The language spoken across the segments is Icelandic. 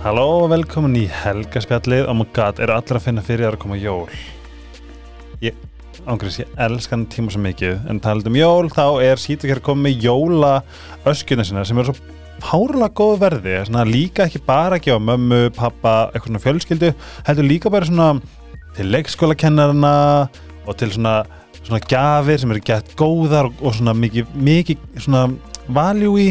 Halló og velkomin í helgaspjallið. Oh my god, eru allir að finna fyrir að koma jól. Ég, ángriðs, ég elskan tíma svo mikið En talað um jól, þá er sítukær komið jóla öskjuna sína sem eru svo párlega góð verði. Svona, líka ekki bara ekki á mömmu, pappa eitthvað svona fjölskyldu, heldur líka bara svona til leikskólakennarna og til svona, svona gafir sem eru gett góðar og, og svona mikið, mikið svona valjú í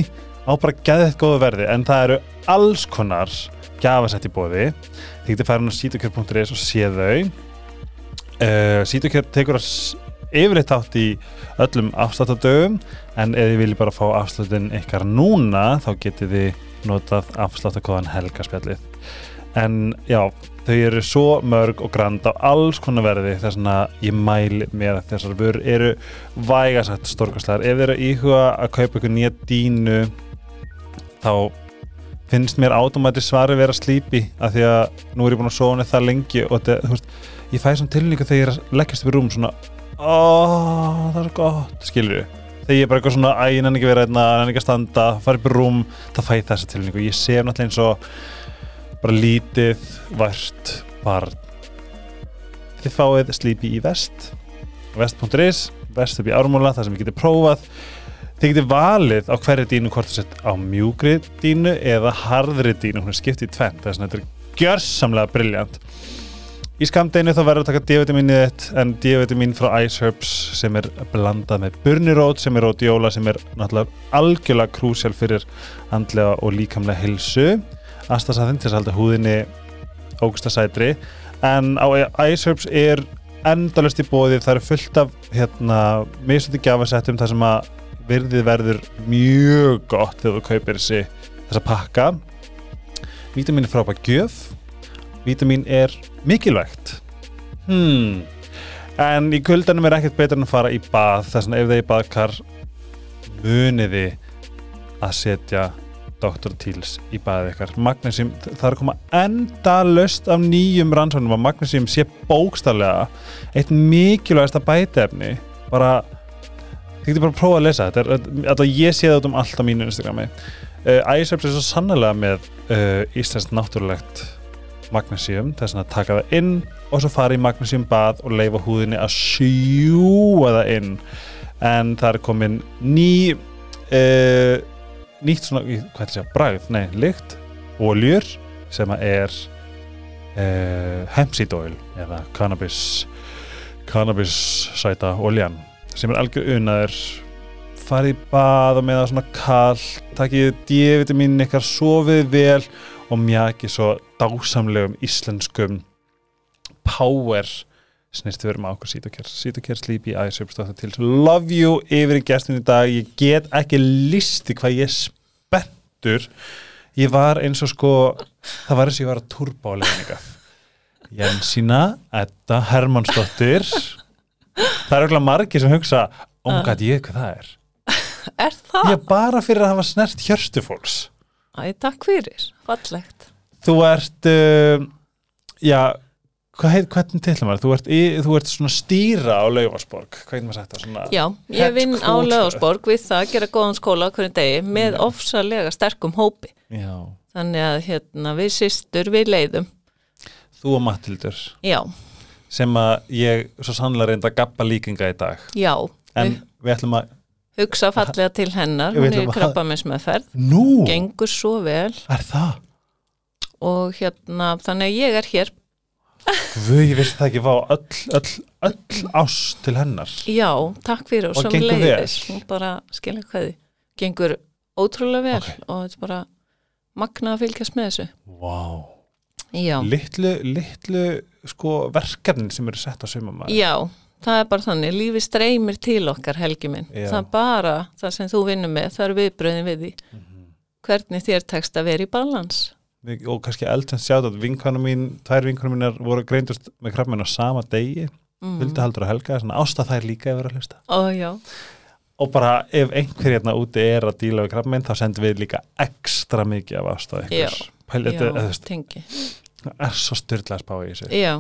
á bara gæðið góðu verði. En það eru alls konar gafasett í bóði þið getur hún á sítukjör.is og sé þau. Uh, sítukjör tekur að yfirleitt átt í öllum afsláttadögum en ef þið viljið bara fá afsláttin ykkar núna þá getið þið notað afsláttakóðan helgaspjallið en já, þau eru svo mörg og grand á alls konar verði þess að ég mæli með þessar vörur eru vægasætt stórkastlegar ef þið eru íhuga að kaupa ykkur nýja dínu þá finnst mér átomæti svari vera slípi af því að nú er ég búin að sóna það lengi og þetta, þú veist, ég fæ svona tilningu þegar ég að leggjast upp í rúm svona oh, það er gott, skilur ég þegar ég er bara eitthvað svona, æ, ég nenni ekki vera einna nenni ekki að standa, fara upp í rúm það fæ þessa tilningu, ég sé náttúrulega eins og bara lítið vært barn. Þið fáið slípi í vest vest.is, vest upp í ármúla það sem ég geti prófað þið geti valið á hverju dínu hvort það sett á mjúgri dínu eða harðri dínu, hún er skipt í tvenn þess að þetta er gjörsamlega brilljant Í skamdeginu þá verður að taka D-vitaminið þitt en D-vitamin frá Ice Herbs sem er blandað með burnirót sem er rótjóla sem er náttúrulega algjörlega krúsjál fyrir andlega og líkamlega hilsu astasaðinn til að halda húðinni ógustasætri. En á Ice Herbs er endalust í bóði það eru fullt af hérna misluti gafasettum þar sem að virðið verður mjög gott þegar þú kaupir þessi þessa pakka. Vítamin er frábært gjöf. Vítamin er mikilvægt. Hmm. en í kuldanum er ekkert betur en að fara í bað. Þess að ef í baðkar muniði að setja Dr. Teals í baðið ykkar. Magnesium, það er að koma enda löst af nýjum rannsóknum að Magnesium sé bókstarlega eitt mikilvægasta bætefni bara þið getur bara að prófa að lesa þetta. Er, alltaf ég sé það út um allt á mínu Instagrami. Uh, Æsöps er svo sannlega með uh, íslenskt náttúrulegt magnesium, þess að taka það inn og svo fara í magnesium bað og leifa húðinni að sjúa það inn. En það er komin ný uh, nýtt svona, hvað er það að segja, bræð, nei, lykt oljur sem að er hempseed oil eða cannabis cannabis sæta oljan sem er algjör unaður. Farið í bað og með það svona kall takkið D-vitamin ykkar sofið vel og mjaki svo dásamlegum íslenskum power snirti verið með okkur sítukjær sítukjær slípi æsjöpstáta til love you yfir í gestin í dag. Ég get ekki listi hvað ég spenntur. Ég var eins og sko það var eins og ég var að turba á leðninga Jensína, Edda, Hermannsdóttir það er okkur margir sem hugsa oh my god, ég veit hvað það er. Er það? ég bara fyrir að hafa snert hjörstu fólks. Æ, takk fyrir, fallegt. Þú ert uh, já, hvað heit, hvernig tillum var þú ert, í, þú ert svona stýra á Laufarsborg, hvað heit maður sagt það? Svona Já, ég vinn á. Löðarsborg við það að gera góðan skóla á hverju degi með ofsalega sterkum hópi. Já, þannig að hérna, við systur við leiðum. Þú og Mattildur Já, sem að ég svo sannlega reynda að gappa líkinga í dag. Já en við ætlum að, hugsa fallega til hennar. Hún er í að- krabba með smeðferð nú, gengur svo vel. Er það? Og hérna, þannig að ég er hér. Guð, ég veist það ekki fá öll, öll, öll ást til hennar. Já, takk fyrir og, Og sem leiðis hún bara skilja hvað því gengur ótrúlega vel Ok. og þetta er bara magna að fylgjast með þessu. Wow. Litlu, litlu sko, verkefnin sem eru sett á sumamæður Já, það er bara þannig, lífi streymir til okkar helgi minn, Já. það er bara það sem þú vinnur með, það eru viðbröðin við því. Mhm. hvernig þér tekst að vera í balans. Og kannski eldast sjátt að vinkonu mín tvær vinkonu mínar voru greindust með krabbmenn á sama degi, mm. vildi haldur að helga svona ásta þær líka að vera að hlusta. Ó, og bara ef einhver hérna úti er að díla við krabbmenn þá sendum við líka ekstra mikið af ástæð Já. Pæli, já, þetta, tengi. það er svo styrla að spá í þessu. Já,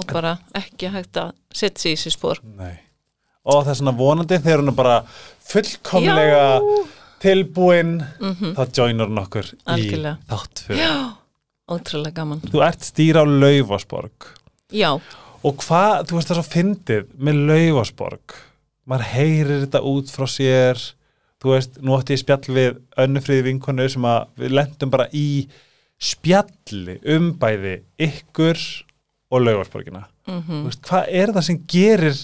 og bara ekki hægt að setja sig í sér spór Nei. og það er svona vonandi þegar hún er bara fullkomlega tilbúin mm þá joinur hún okkur Algjörlega. í þátt fyrir Já, ótrúlega gaman. þú ert stýra á Laufásborg Já, og hvað, þú veist það er svo fyndið með Laufásborg maður heyrir þetta út frá sér þú veist, nú átti ég spjall við önnufriði vinkonu sem að við lendum bara í spjalli um bæði ykkur og Laufásborgina mm veist, hvað er það sem gerir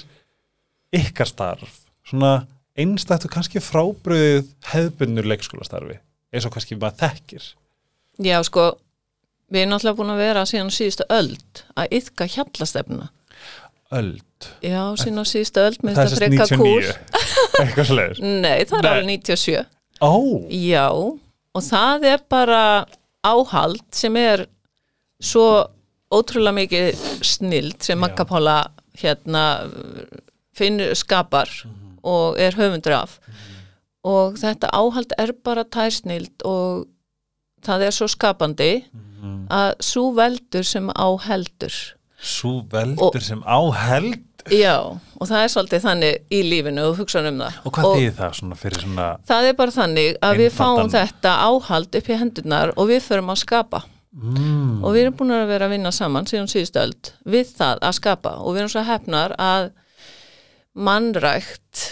ykkar starf? Svona einstættu kannski frábröðið hefðbundur leikskólastarfi eins og kannski maður þekkir. Já sko, við erum náttúrulega búin að vera síðan síðustu öld að yfka hjallastefna. Öld, Já, síðan á síðustu öld, sérst frekar 99 kúl. eitthvað slegir Nei, það er Nei. alveg 97. ó, Já, og það er bara áhald sem er svo ótrúlega mikið snild sem. Magga Pála hérna finnur, skapar og er höfundur af og þetta áhald er bara tærsnild og það er svo skapandi að svo veldur sem á heldur svo veldur sem á held. Já, og það er svolítið þannig í lífinu og hugsa um það. Og hvað þýðir það svona fyrir svona Það er bara þannig að við fáum þetta áhald upp í hendurnar og við förum að skapa. Mm, og við erum búin að vera að vinna saman síðan síðustöld við það að skapa. Og við erum svo hefnar að mannrækt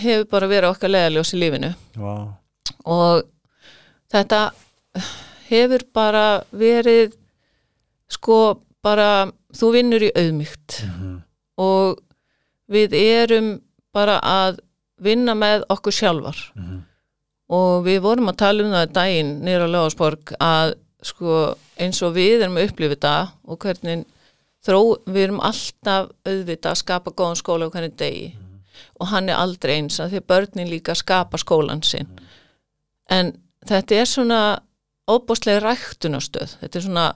hefur bara verið okkar leðaljós í lífinu. Wow. og þetta hefur bara verið sko bara þú vinnur í auðmygt Mhm. og við erum bara að vinna með okkur sjálfar. Mhm. og við vorum að tala um það daginn nýra á Ljóðarsborg að sko eins og við erum að upplifa þetta og hvernig þró, við erum alltaf auðvitað að skapa góðan skóla á hvernig degi. Og hann er aldrei eins að því börnin líka skapa skólan sinn. En þetta er svona óbúslega ræktunastöð þetta er svona,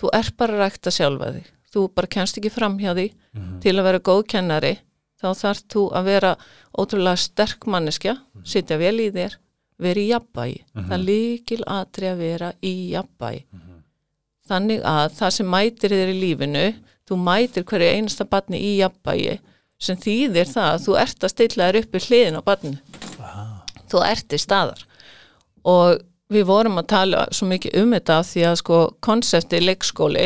þú er bara rækta sjálfa þig, þú bara kennst ekki fram hjá því Mhm. til að vera góð kennari þá þarf þú að vera ótrúlega sterk manneskja, sitja vel í þér vera í jafnbæi það er líkil aðri að vera í jafnbæi þannig að það sem mætir þér í lífinu þú mætir hverju einasta barni í jafnbæi sem þýðir það að þú ert að stilla þér upp í hliðin á barni þú ert í staðar. Og við vorum að tala svo mikið um þetta því að sko konsepti leikskóli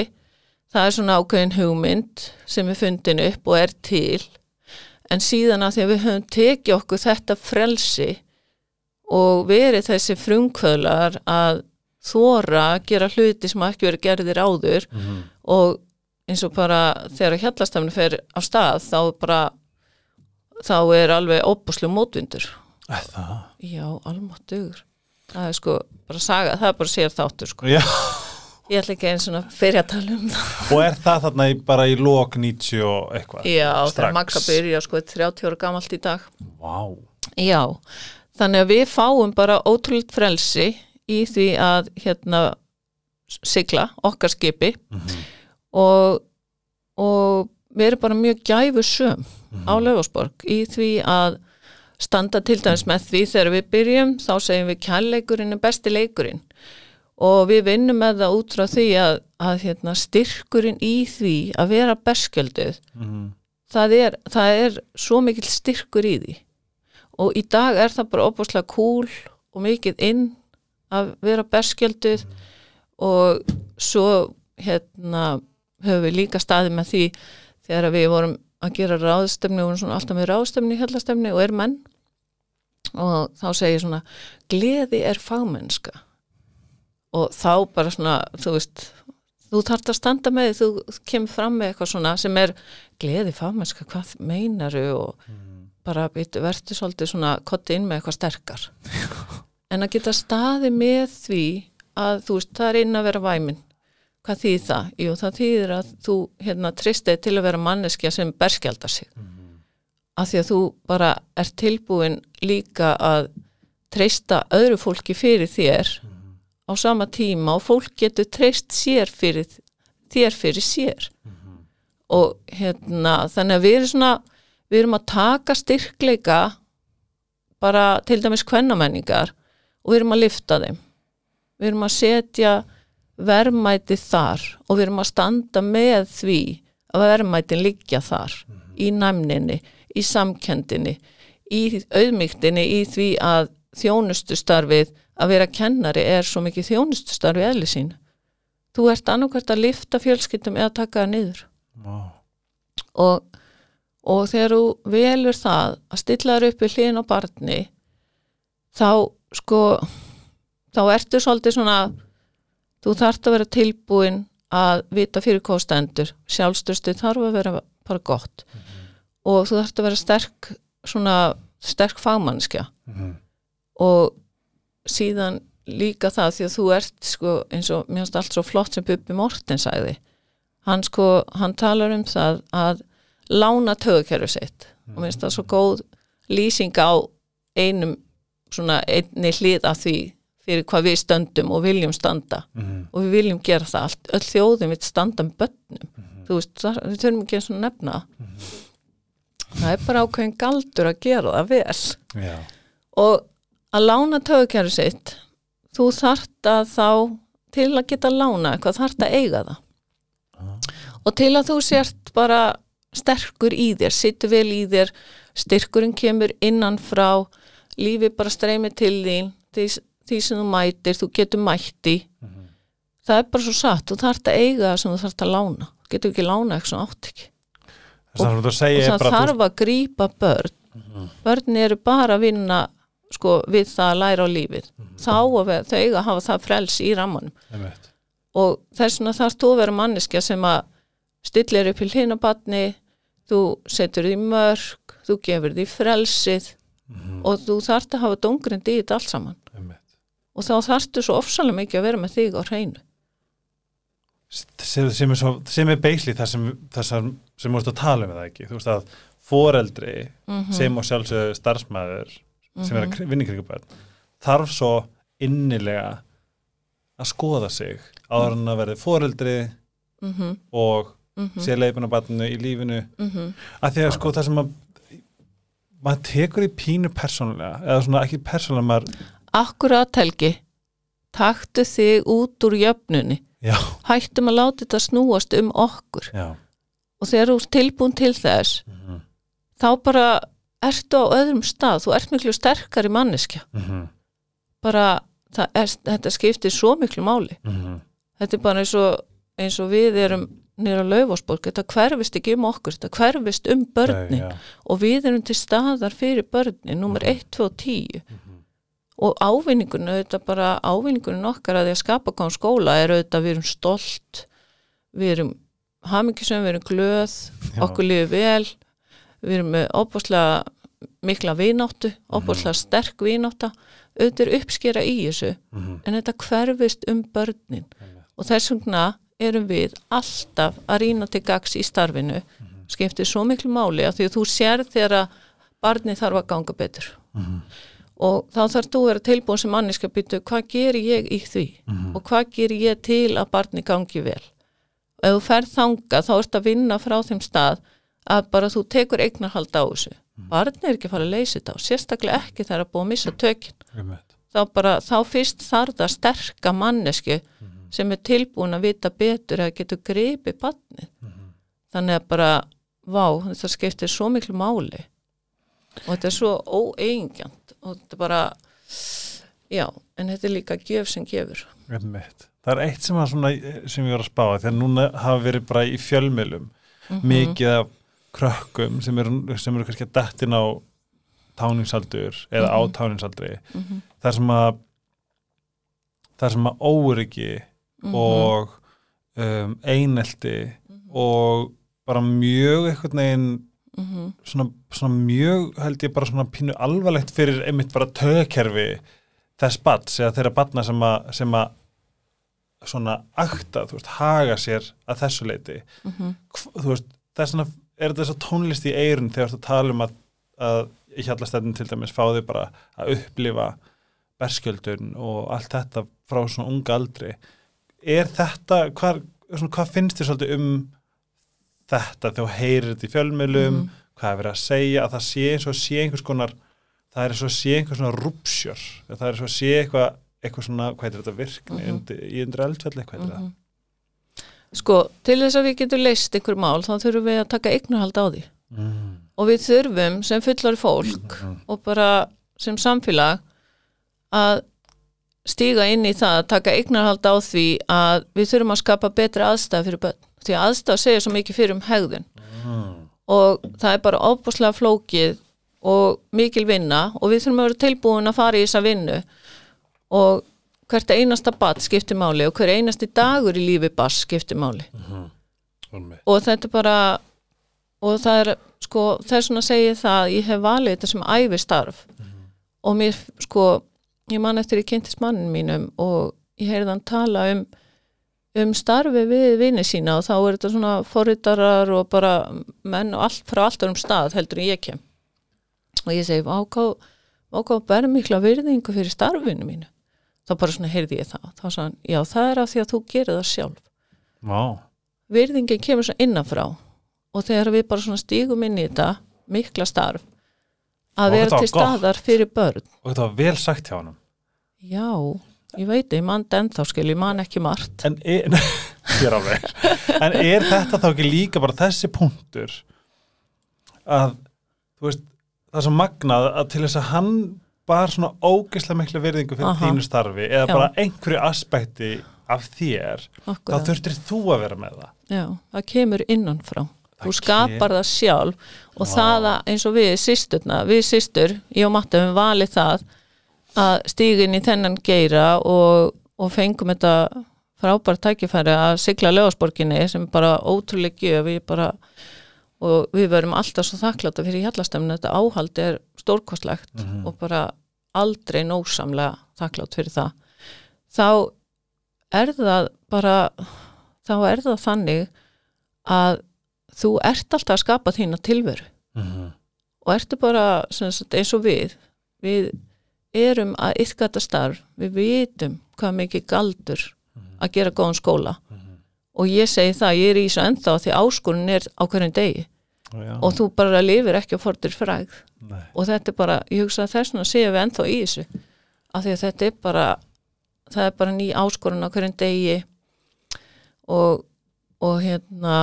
það er svona ákveðin hugmynd sem er fundin upp og er til en síðan að því að við höfum tekið okkur þetta frelsi og verið þessi frumkvöðlar að þóra að gera hluti sem ekki verið gerðir áður Mhm. og eins og bara þegar hjallastafni fer á stað þá bara þá er alveg óbúslega mótvindur það? já, almáttugur það er sko bara saga, það er bara sér þáttur sko. Já. Ég ætla ekki eins og að fyrir að tala um það. Og er það þarna í, bara í lok 90 og eitthvað? Já, Strax. þegar Magga byrja sko 30 ára gamalt í dag. Vá. Já, þannig að við fáum bara ótrúlega frelsi í því að hérna sigla okkar skipi. Og, og við erum bara mjög gæfu söm á Laufásborg í því að standa til dæmis með því þegar við byrjum þá segjum við kærleikurinn er besti leikurinn og við vinnum með það út frá því að, að hérna, styrkurinn í því að vera berskjölduð Mhm. það er, það er svo mikill styrkur í því. Og í dag er það bara opaslega cool og mikið inn að vera berskjölduð og svo hérna höfum við líka staðið með því þegar við vorum að gera ráðstemni og alltaf með ráðstemni, hellastemni og er menn. Og þá segir svona gleði er fagmennska og þá bara svona þú veist, þú þarft að standa með því, þú kemur fram með eitthvað svona sem er gleði fagmennska, hvað meinaru og bara býttu verður svolítið svona kotti inn með eitthvað sterkar. En að geta staði með því að þú veist, það er inn að vera væmin. Hvað þýð það? Jú, það þýðir að þú hérna tristið til að vera manneskja sem berskjaldar sig. Af því að þú bara er tilbúin líka að treysta öðru fólki fyrir þér á sama tíma og fólk getur treyst sér fyrir þér fyrir sér. Og hérna þannig að við erum svona við erum að taka styrkleika bara til dæmis kvennamenningar og við erum að lifta þeim. Við erum að setja verðmæti þar og við erum að standa með því að verðmætin liggja þar í næmninni, í samkendinni í auðmygtinni í því að þjónustustarfið að vera kennari er svo mikið þjónustustarfið eðli sín. Þú ert annarkvært að lifta fjölskyldum eða taka það niður. Vá. og, og þegar þú velur það að stilla þér upp við hlýðin á barni þá sko þá ertu svolítið svona þú þarft að vera tilbúin að vita fyrir hvað þú stendur. Sjálfstöðstu þarf að vera bara gott. Og þú þarft að vera sterk svona sterk fagmannskja Mhm. og síðan líka það því að þú ert sko eins og mér finnst allt svo flott sem Bubbi Morten sagði. Hann sko, hann talar um það að lána tögukerfi sitt. Og mér finnst það svo góð lýsing á einum svona einni hlið af því fyrir hvað við stöndum og viljum standa. Mhm. og við viljum gera það. Allt, öll þjóðum við standa um börnum, þú veist, það, við þurfum ekki og nefna það. það er bara ákveðin galdur að gera það vel. Já. og að lána tögukæru sitt þú þart að þá til að geta lána eitthvað þart að eiga það. Og til að þú sért bara sterkur í þér, sittur vel í þér styrkurinn kemur innan frá lífi bara streymi til þín því, því sem þú mætir, þú getur mætti það er bara svo satt, þú þart að eiga það sem þú þart að lána. Þú getur ekki lána eitthvað átt ekki. Og er það þarf að grípa börn. Börn eru bara að vinna sko, við það að læra á lífið. Þá að við, þau eiga að hafa það frels í rammanum. Þú og þess vegna þarf þú að vera manneskja sem að stillir upp í hlinabatni þú setur því mörg þú gefur því frelsið og þú þarft að hafa dungrind í þetta allt saman. Og þá þarftu svo ofsalega mikið að vera með þig á hreinu. Sem, sem, er er basically það sem, sem múst að tala um það ekki? Þú veist að foreldri Mhm. sem og sjálfsögðu starfsmæður sem er að vinna kringu börn þarf svo innilega að skoða sig áður en að verði foreldri mm -hmm, og mm -hmm, sé barninu í lífinu. Mm -hmm. að því að sko það sem að maður tekur í pínu persónulega eða svona ekki persónulega maður Akkurat Helgi. Taktu þig út úr jöfnunni. Já, hættum að láta þetta snúast um okkur. Já, og þegar þú ert tilbúin til þess mhm, þá bara ertu á öðrum stað? Þú ert miklu sterkari manneskja. Mhm, bara það er, þetta skiptir svo miklu máli. Mhm, þetta er bara eins og, eins og við erum nýra laufásborg, þetta hverfist ekki um okkur. Þetta hverfist um börnin. já, og við erum til staðar fyrir börnin nummer 1, 2 og 10 og ávinningunum auðvitað bara ávinningunum okkar að því að skapa kom skóla er auðvitað við erum stolt við erum hamingisum, við erum glöð Já. okkur liður vel við erum með opaslega mikla vináttu, opaslega sterk vinátta auðvitað er uppskera í þessu mhm, en þetta hverfist um börnin. Og þess vegna erum við alltaf að rýna til gags í starfinu. Skiptir svo miklu máli að því að þú sér þegar að barni þarf að ganga betur. Mhm, og þá þarf þú að vera tilbúin sem manniska byttu hvað gerir ég í því? Mhm, og hvað gerir ég til að barni gangi vel? Og ef þú ferð þanga þá ert að vinna frá þeim stað að bara þú tekur eignarhald á þessu. Barni er ekki að fara að leysa þetta og sérstaklega ekki þegar að búa að missa tökin. Einmitt, þá bara, þá fyrst þarf það sterka mannesku sem er tilbúin að vita betur að getur gripi barnið. Þannig að bara, vá, þetta skiptir svo miklu máli. Og þetta er svo óeigingjant og þetta er bara já, en þetta er líka gjöf sem gefur. Einmitt. Það er eitt sem, að svona, sem ég var að spá þegar núna hafa verið bara í fjölmjölum mikið af krökkum sem eru, sem eru kannski að dettin á táningsaldur eða á táningsaldri Mhm. þar sem að þar sem að óryggi Mhm. og um, einelti og bara mjög einhvern veginn Mhm. svona, svona mjög held ég bara svona pínu alvarlegt fyrir einmitt bara tögkerfi þess bats eða þeirra batna sem að, sem að svona akta, þú veist, haga sér að þessu leiti Mhm. Þú veist, það er svona er þetta svo tónlist í eirun þegar þú ert að tala um að, í hjallastættin til dæmis fá þau bara að upplifa berskjöldun og allt þetta frá svona unga aldri er þetta, hvað, svona, hvað finnst þér svolítið um þetta þegar þú heyrir þetta í fjölmiðlum Mhm. hvað er verið að segja, að það sé eins og sé einhvers konar, það er eins og sé einhvers svona rúpsjör, það er eins og sé eitthvað eitthvað svona, hvað er þetta virkni Mhm. undir, í undir eldfjalli, hvað er þetta? Sko, til þess að við getum leist einhver mál, þá þurfum við að taka eignarhald á því. Mm. og við þurfum sem fullari fólk Mhm. og bara sem samfélag að stíga inn í það að taka eignarhald á því að við þurfum að skapa betri aðstæð fyrir börn. Því að aðstæð segir svo mikið fyrir um hegðun. Og það er bara óbúslega flókið og mikil vinna og við þurfum að vera tilbúin að fara í þessa vinnu. Og hvert einasta bat skiptir máli og hver einasti dagur í lífi bass skiptir máli. Einmitt. og þetta er bara og það er sko þess segi ég það að ég hef valið þetta sem æfi starf og mér sko ég man eftir ég kynntist mannin mínum og ég heyrði hann tala um um starfi við vini sína og þá er þetta svona forritarar og bara menn og allt frá allt um stað heldur en ég kem. Og ég segi ákvað ákvað berð mikla virðingu fyrir starfinu mínu þá bara svona heyrði ég það. Þá sagði hann, já það er af því að þú gerir það sjálf. Vá, virðingin kemur svo innanfrá og þegar við bara svona stígum inn í þetta mikla starf að vera þetta var til staðar fyrir börn. Og þetta var vel sagt hjá hann já, ég veit, ég man ennþá skil, ég man ekki margt. En er, En er þetta þá ekki líka bara þessi punktur að þú veist, það er svo magnað að til þess að hann bara svona ógeðslega miklu virðingu fyrir Aha. þínu starfi eða Já. bara einhverju aspekti af þér, þá Akkurat. þurftir þú að vera með það já, það kemur innanfrá þú Það skapar það sjálf og Vá. það að eins og við sýsturna við sýstur, ég og Matta við valið það að stígin í þennan geira og, og fengum þetta frábært tækifæri að sigla lögasborginni sem bara ótrúlega gjöf við bara og við verum alltaf svo þakkláta fyrir hjallastemnu þetta áhald er stórkostlegt og bara aldrei nósamlega þakklátt fyrir það. Þá er það bara þá er það þannig að þú ert alltaf að skapa þína tilveru. Mm -hmm. og ertu bara sagt, eins og við. Við erum að yfka þetta starf. Við vitum hvað mikið galdur að gera góðan skóla. Og ég segi það, ég er í þessu ennþá því áskorun er á hverjum degi og þú bara lifir ekki á fordur fræð Nei. og þetta er bara, ég hugsa að þess vegna séum við ennþá í þessu. Af því að þetta er bara það er bara ný áskorun á hverjum degi. Og, og hérna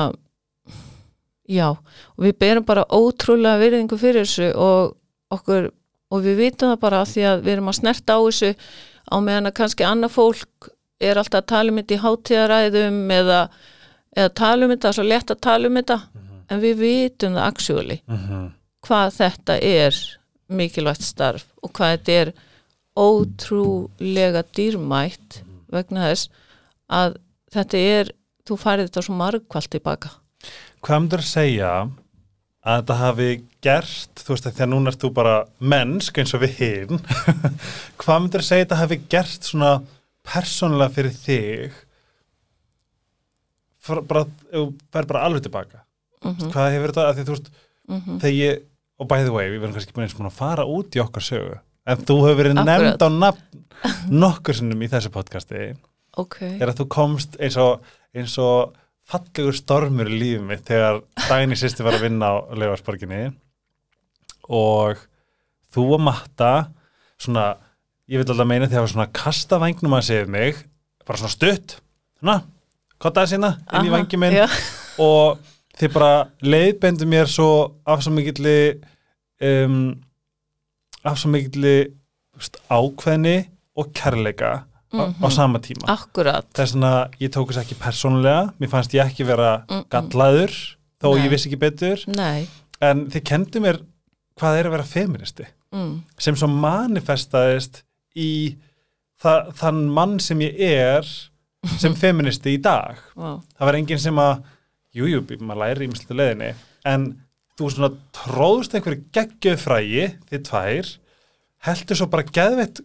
já, og við berum bara ótrúlega virðingu fyrir þessu og okkur, og við vitum það bara af því að við erum að snerta á þessu á meðan að kannski annað fólk er alltaf að tala um þetta í hátíðaræðum eða, eða tala um þetta, svo lett að tala um þetta en við vitum það actually Mm -hmm. hvað þetta er mikilvægt starf og hvað þetta er ótrúlega dýrmætt vegna þess að þetta er, þú færið þetta svo margkvalt tilbaka. Hvað myndir að segja að þetta hafi gert, þú veist að núna ert þú bara mennsk eins og við hinn hvað myndir að segja að þetta hafi gert svona persónulega fyrir þig bara, þú fer bara alveg tilbaka Mm hvað hefur þetta, að því þú veist -hmm. þegar ég, og by the way, við verðum kannski ekki eins búin að fara út í okkar sögu en þú hefur verið nefnd á nafn nokkur sinnum í þessu podcasti. Ok, er að þú komst eins og, eins og fallegur stormur í lífið mitt þegar Dagný sýsti var að vinna á Laugarsborginni og þú og Matta svona, ég vil alltaf meina því að það var svona kasta vangnum að segja mig bara svona stutt svona, kottaði sína inn í vangi minn. og þið bara leiðbendu mér svo af svo mikilli um, af svo mikilli veist, ákveðni og kærleika á, á Mhm. sama tíma akkurat. þess vegna ég tók þess ekki persónulega mér fannst ég ekki vera Mm-mm. gallaður þó Nei. ég vissi ekki betur Nei, en þið kendi mér hvað er að vera feministi mm. sem svo manifestaðist í þa þann mann sem ég er sem feministi í dag Vá. það var enginn sem að jújú, jú, maður læri í mislutu leiðinni. En þú svona tróðust einhverju geggjöð frægi þið tvær heldur svo bara geðveitt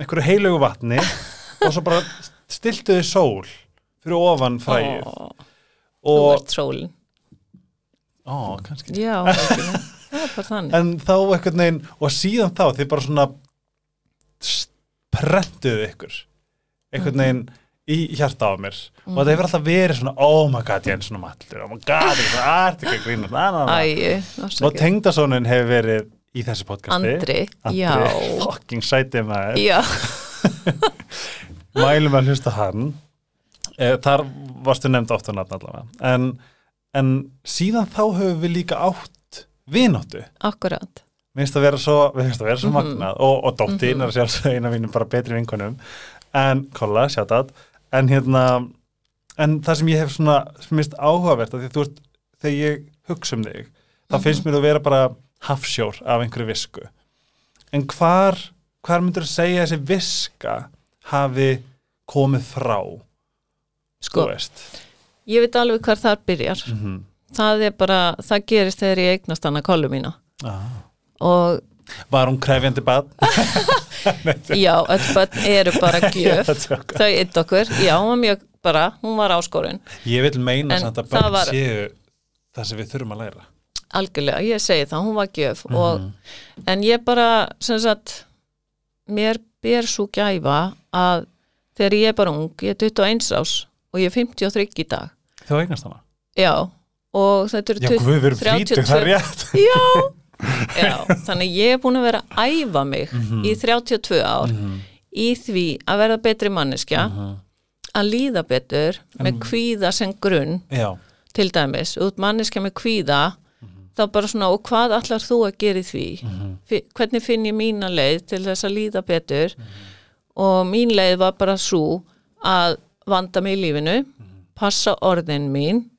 einhverju heilögu vatni og svo bara stiltu þið sól fyrir ofan frægið Ó, Þú og, ert sólin. ó, kannski. Já, þannig. en þá einhvern veginn og síðan þá þið bara svona prentuðu ykkur. Einhvern veginn í hjarta á mér. Og það hefur alltaf verið svona oh my god, er svona mallur, oh my god, það er ekki að grína na, na, na. Æ, og afsakið. tengdasónin hefur verið í þessu podcasti. Andri, Andri, já. fucking sætið maður. Já, mælum að hlusta hann. E, þar varstu nefnd oft á nafn allavega. En, en síðan þá höfum við líka átt vináttu. Akkurat. Mér finnst að vera svo, vera svo Mhm. magnað. Og, og dóttin er sjálfsög eina af mínum bara betri vinkunum en kolla, sjátt að en hérna, en það sem ég hef svona, finnst áhugavert að því að þú ert, þegar ég hugsa um þig þá Mhm. finnst mér þú vera bara hafsjór af einhverju visku. En hvar, hvar myndur þú segja þessi viska hafi komið frá? Sko, veist. ég veit alveg hvar þar byrjar. Mm -hmm. það er bara, það gerist þegar ég eignast hana kollu mína. Og Var hún krefjandi bad? já, öll börn eru bara gjöf. þau eitt okkur, já, hún var mjög bara, hún var áskorun. Ég vil meina En samt að börn var- séu það sem við þurfum að læra. Algjörlega, ég segi það, hún var gjöf Mhm. og, en ég bara sem sagt mér ber svo gæfa að þegar ég er bara ung, ég er 21 ás og ég er 53 í dag. Þú eignast hana? já, og þetta eru Já, 20 guð, við erum frítug, það er rétt. Já, já, þannig ég er búin að vera að æfa mig Mhm. í 32 ár í því að verða betri manneskja Mhm. að líða betur með kvíða sem grunn Já, til dæmis, út manneskja með kvíða þá bara svona, og hvað ætlar þú að gera í því? Fi- hvernig finn ég mína leið til þess að líða betur? Og mín leið var bara svo að vanda mig í lífinu passa orðin mín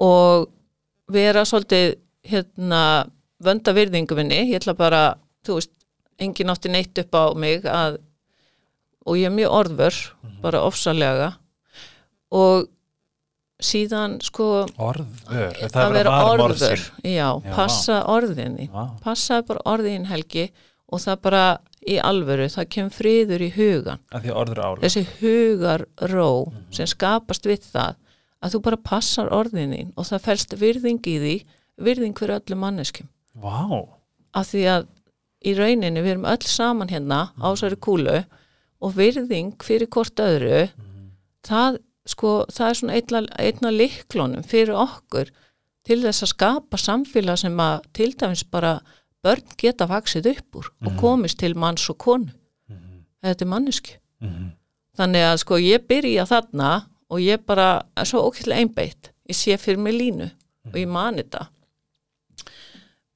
og vera svolítið hérna vönda virðingu minni, ég ætla bara þú veist, engin átti neitt upp á mig að, og ég er mjög orðvör, bara ofsalega. Og síðan sko orður Það að er vera bara varm orð orður sín. Já, Já, passa orðin þín Vá. passaði bara orðin helgi og það bara í alvöru, það kemur friður í hugan þessi hugar ró sem skapast við það að þú bara passar orðin þín og það fælst virðing í því virðing fyrir öllu manneskjum Vá, af því að í rauninni við erum öll saman hérna á þessari kúlu og virðing fyrir hvort öðru það sko, það er svona einna, einna liklunum fyrir okkur til þess að skapa samfélag sem að til dæmis bara börn geta vaksið upp úr og komist til manns og konu. Þetta er mannesku Mhm. þannig að sko ég byrja þarna og ég bara er svo ókvæmlega einbeitt. Ég sé fyrir mig línu og ég mani þetta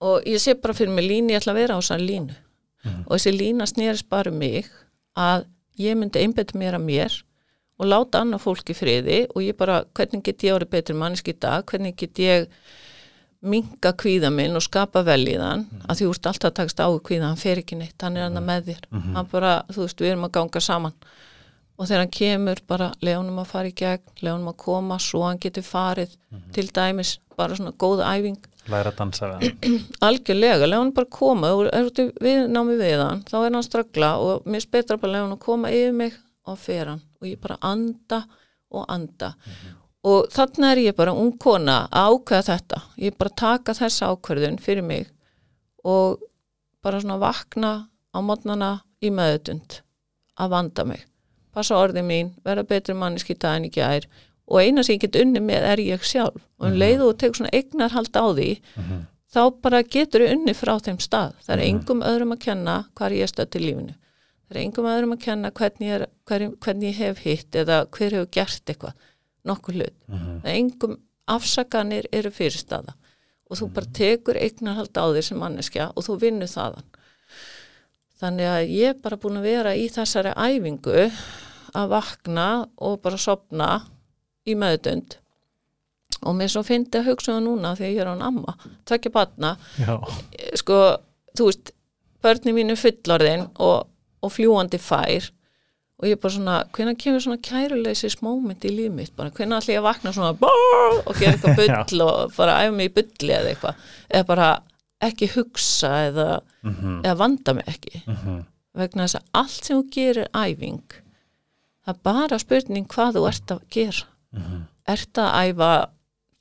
og ég sé bara fyrir mig línu ég ætla að vera á þessari línu. Og þessi lína snerist bara um mig að ég myndi einbeita mér að mér og láta annað fólk í friði og ég bara, hvernig get ég orðið betur manneski í dag, hvernig get ég minga kvíða minn og skapa velíðan, að því úrst alltaf að takast á kvíða, hann fer ekki neitt, hann er hann með þér. Hann bara, þú veist, við erum að ganga saman. Og þegar hann kemur bara leunum að fara í gegn, leunum að koma svo hann getur farið til dæmis bara svona góð æfing læra að dansa við hann. Algjörlega, leunum bara koma og er út í við námi við hann, þá er hann ströggla og mér spetra bara leunum að koma yfir mig og fer hann og ég bara anda og anda. Og þannig er ég bara ung kona að ákveða þetta, ég bara taka þessa ákverðun fyrir mig og bara svona vakna á mótnana í meðutund að vanda mig. Passa orðið mín, vera betri manneski í dag en ekki ær og eina sem ég get unni með er ég sjálf. Og um leið og þú tekur svona eignarhald á því þá bara getur þú unni frá þeim stað. Það er engum öðrum að kenna hvar ég er stödd til lífinu. Það er engum öðrum að kenna hvernig, er, hver, hvernig ég hef hitt eða hver hefur gert eitthvað nokkuð hlut. Það er engum afsakanir eru fyrirstaða. Og þú bara tekur eignarhald á þér sem manneskja og þú vinnur þaðan. Þannig að ég er bara búin að vera í þessari æfingu að vakna og bara sopna í meðdund og mér svo fyndi að hugsa um það núna þegar ég er án amma, tvekja batna sko, þú veist börni mínu fullorðin og, og fljúandi fær. Og ég er bara svona, hvenær kemur svona kæruleysis moment í líf mitt, bara hvenær ætla ég að vakna svona brrr, og gera eitthvað bull og bara æfa mig í bulli eða eitthvað? Eða bara ekki hugsa eða, eða vanda mig ekki? Vegna þess að allt sem þú gerir æfing. Það er bara spurning hvað þú ert að gera ert að æfa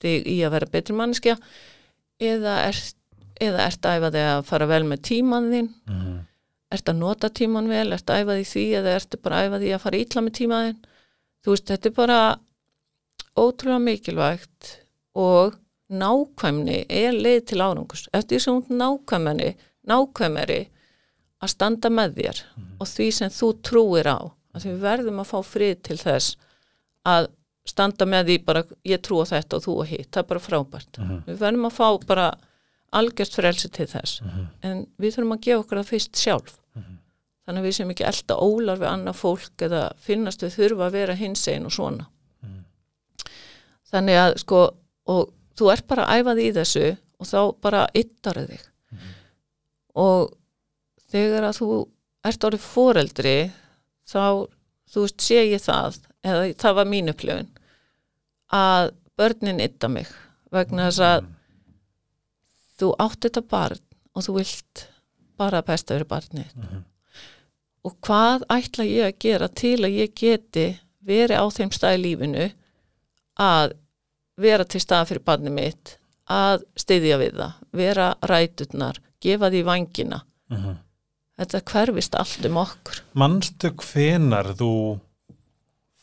þig í að vera betri manneskja eða ert, eða ert að æfa þig að fara vel með tíman þinn? Ert að nota tíman vel, ert að æfa því því eða ert bara að æfa því að fara ítla með tíman þinn? Þú veist, þetta er bara ótrúlega mikilvægt og nákvæmni er leið til árangus eftir sem hún nákvæmni nákvæmari að standa með þér og því sem þú trúir á. Að því við verðum að fá frið til þess að standa með því bara ég trú á þetta og þú á hitt, það er bara frábært. Við verðum að fá bara algjörst frelsi til þess. En við þurfum að gefa okkur það fyrst sjálf. Þannig að við sem ekki elda ólar við annað fólk eða finnast við þurfa að vera hins einn og svona. Þannig að sko og þú ert bara æfað í þessu og þá bara yttar þig. Og þegar að þú ert orðið foreldri þá, þú veist, sé ég það eða það var mín upplifun að börnin ytta mig vegna þess að þú átt þetta barn og þú vilt bara að besta fyrir barnið og hvað ætla ég að gera til að ég geti verið á þeim stað í lífinu að vera til stað fyrir barnið mitt að styðja við það, vera ræturnar gefa því vangina þetta hverfist allt um okkur. Manstu hvenar þú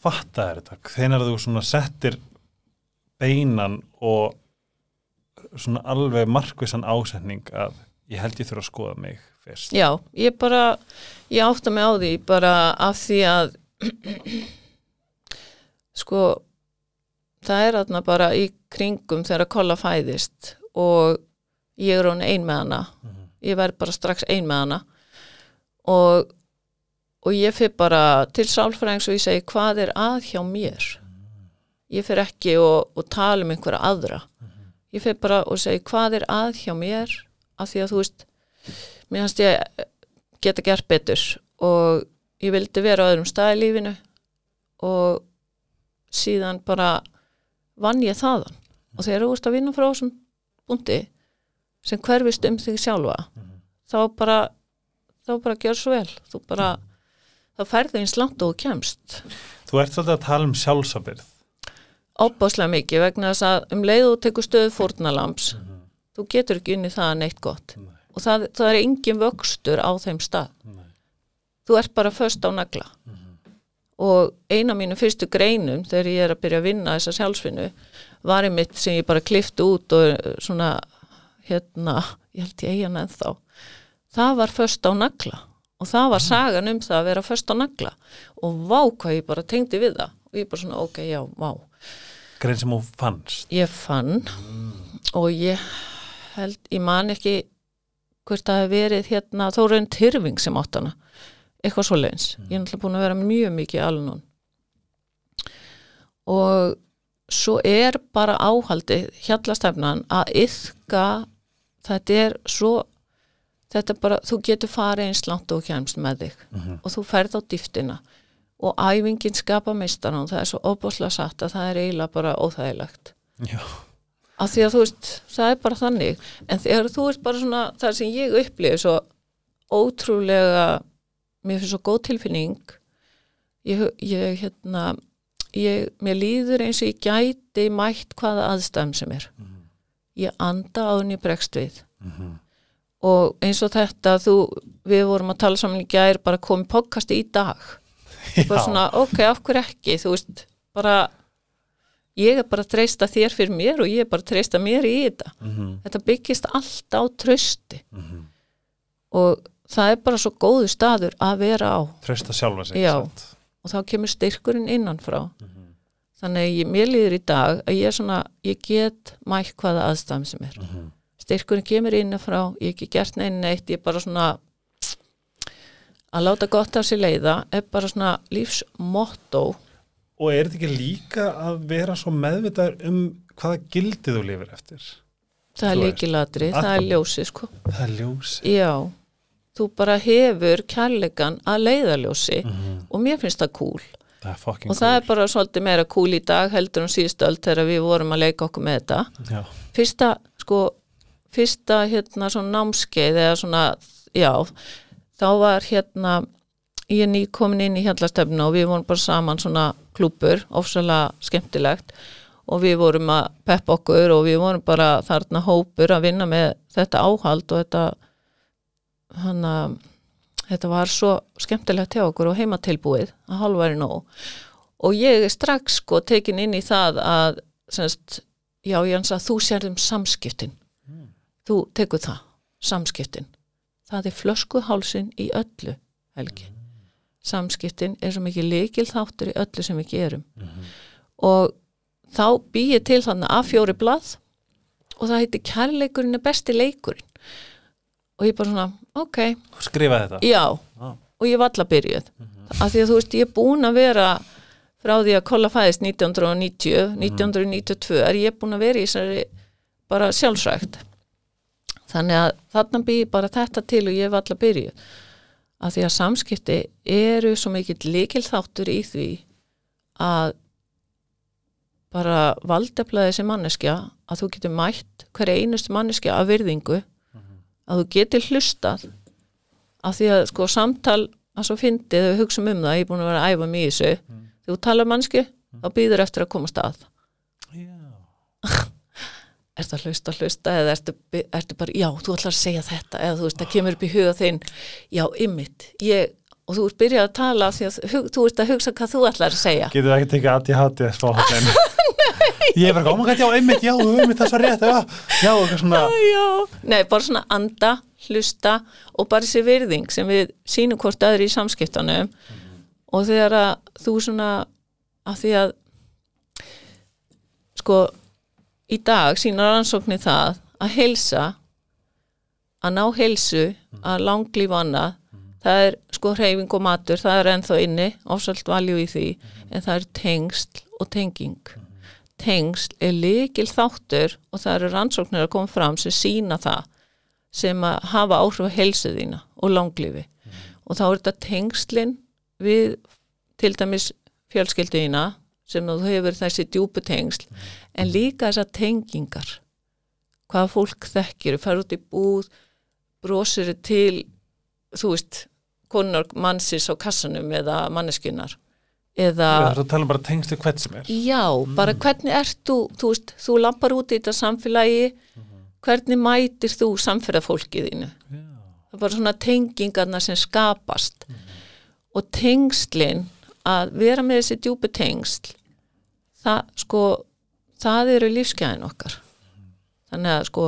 fattaðir þetta, hvenar þú svona settir beinan og svona alveg markvissan ásetning að ég held ég þurfa að skoða mig fyrst. Já, ég bara, ég átta mig á því bara af því að sko það er þarna bara í kringum þegar að kolla fæðist og ég er hún ein með hana. Ég verð bara strax ein með hana. Og, og ég fyrir bara til sálfræðings og ég segi hvað er að hjá mér ég fyrir ekki og, og tala um einhverja aðra. Ég fyrir bara og segi hvað er að hjá mér? Af því að þú veist mér hans ég geta gert betur og ég vildi vera á öðrum stað í lífinu og síðan bara vann ég þaðan. Og þegar þú ert að vinna frá þessum búndi sem hverfist um þig sjálfa þá bara þá bara gjör svo vel. Þú bara, þá færði eins langt og kemst. Þú ert svolítið að tala um sjálfsabyrð. Ábáslega mikið vegna þess að um leið og tekur stöðu fórnalamps þú getur ekki unni það neitt gott. Nei. og það, það er engin vöxtur á þeim stað. Nei. þú ert bara föst á nagla. Og eina mínu fyrstu greinum þegar ég er að byrja að vinna þessa sjálfsvinnu var einmitt sem ég bara klifti út og eh, svona hérna, ég held ég eigin ennþá. Það var föst á nagla. Og það var sagan um það að vera föst á nagla. Og vá hvað ég bara tengdi við það. Og ég bara svona ok, já, vá Grein sem þú fannst. ég fann og ég held, ég man ekki hvort það hefur verið hérna Þórun Tyrfing sem átt hana. Eitthvað svo leins, ég er náttúrulega búin að vera mjög mikið alnun. Og svo er bara áhaldi hjallastefnan að yfka þetta er svo þetta er bara, þú getur farið eins langt og kemst með þig og þú ferð á dýftina og æfingin skapa meistaran það er svo óbúslega satt að það er eiginlega bara óþægilegt. Já. af því að þú veist, það er bara þannig. En þegar þú ert bara svona það sem ég upplifi svo ótrúlega mér finnst svo góð tilfinning. Ég, ég hérna ég, mér líður eins og ég gæti mætt hvaða aðstæðum sem er. Ég anda á henni bregst við. Og eins og þetta þú, við vorum að tala saman í gær bara komið podcasti í dag bara svona, ok, hverju ekki? Þú veist, bara ég er bara að treysta þér fyrir mér og ég er bara að treysta mér í þetta. Mhm. þetta byggist allt á trösti og það er bara svo góðu staður að vera á. Trösta sjálfa sig. Já. og þá kemur styrkurinn innanfrá. Þannig að ég, mér líður í dag að ég er svona, ég get mætt hvaða aðstæðum sem er. Styrkurinn kemur innanfrá, ég hef ekki gert neinn neitt, ég er bara svona að láta gott af sér leiða er bara svona lífsmotto Og er þetta ekki líka að vera svo meðvitaður um hvaða gildið þú lifir eftir? það er líkilatri, það er ljósi sko. Það er ljósi. já, þú bara hefur kærleikan að leiðaljósi og mér finnst það cool Það fucking og það er bara svolítið meira cool í dag heldur um síðustu öll þegar við vorum að leika okkur með þetta Já. fyrsta, sko fyrsta hérna svona námskeið eða svona, já þá var hérna ég er nýkomin inn í hjallastöfnu og við vorum bara saman svona klúpur, ofsalega skemmtilegt. Og við vorum að peppa okkur og við vorum bara þarna hópur að vinna með þetta áhald og þetta hann að þetta var svo skemmtilegt hjá okkur og heimatilbúið að halværi nóg. Og ég er strax sko tekin inn í það að semst, já Jans að þú sérðum samskiptin. Þú tekur það, samskiptin það er flöskuhálsin í öllu helgi. Samskiptin er svo mikið leikil þáttur í öllu sem við gerum. Og þá býið til þannig að fjóri blað og það heiti kærleikurinn er besti leikurinn. Og ég bara svona, ok, skrifa þetta? Já. Já. og ég var alla byrjuð. Af því að þú veist, ég er búin að vera frá því að kolla fæðist 1990 1992 er ég búin að vera í þessari bara sjálfsrækt þannig að þarna býr bara þetta til og ég var alla byrjuð. Af því að samskipti eru svo mikill líkil þáttur í því að bara valdefla þessi manneskja að þú getur mætt hverja einustu manneskja af virðingu að þú getur hlustað. Af því að sko samtal að svo fyndið við hugsaum um það, ég er búin að vera að æfa mig í þessu. Þegar þú talar mannsku, þá býður eftir að koma stað Já. ertu að hlusta, hlusta eða ertu, ertu bara, já, þú ætlar að segja þetta eða þú veist, það kemur upp í huga þinn. Já, ymmit, ég og þú ert byrjað að tala því að hug, þú ert að hugsa hvað þú ætlar að segja. Getur það ekki tekið ADHD smá hóttin Ég er bara, oh my god, já, einmitt, já, einmitt, það er svo rétt Já, já, eitthvað svona já. Nei, bara svona anda, hlusta og bara þessi virðing sem við sýnum hvort öðru í samskiptunum. Og þegar að þú svona að því að sko í dag sínar rannsóknir það að heilsa að ná heilsu að langlíf annað það er sko hreyfing og matur það er ennþá inni, ofsalt valjú í því en það er tengsl og tenging. Tengsl er líkil þáttur og það eru rannsóknir að koma fram sem sína það sem að hafa áhrif á heilsu þína og langlífi. Og þá er þetta tengslin við til dæmis fjölskylduðina sem þú hefur þessi djúpu tengsl. En líka þessar tengingar. Hvað fólk þekkir fær út í búð brosir til þú veist konar mannsins á kassanum eða manneskinnar eða er að tala bara tengstu hvert sem er. Já, bara hvernig ert þú, þú veist, þú lampar út í þetta samfélagi, hvernig mætir þú samferðafólkið þínu? Já. Það er bara svona tengingarna sem skapast. Og tengslin, að vera með þessi djúpi tengsl, það, sko, það eru lífsgæðin okkar. Þannig að, sko,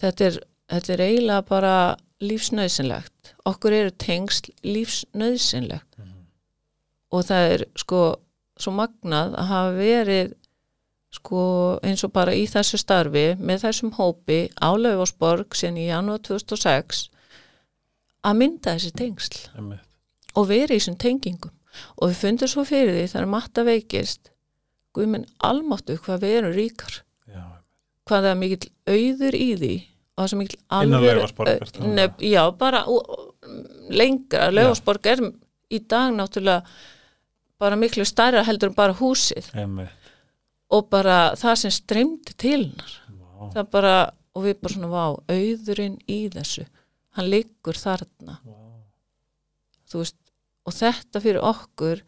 þetta er, þetta er eiginlega bara lífsnöðsynlegt. Okkur eru tengsl lífsnöðsynlegt og það er sko svo magnað að hafa verið sko eins og bara í þessu starfi með þessum hópi á Laufásborg síðan í janúar 2006 að mynda þessi tengsl Einmitt. og verið í þessum tengingum og við fundum svo fyrir því þegar matta veikist guðminn almáttu hvað við erum ríkar. Já. hvað það er mikill auður í því og það er mikill alveg já, bara lengra, Laufásborg er í dag náttúrulega bara miklu stærra heldur en bara húsið. Einmitt. og bara það sem streymdi til hennar. Bara, og við bara svona vá, auðurinn í þessu. Hann liggur þarna. Vá. þú veist, og þetta fyrir okkur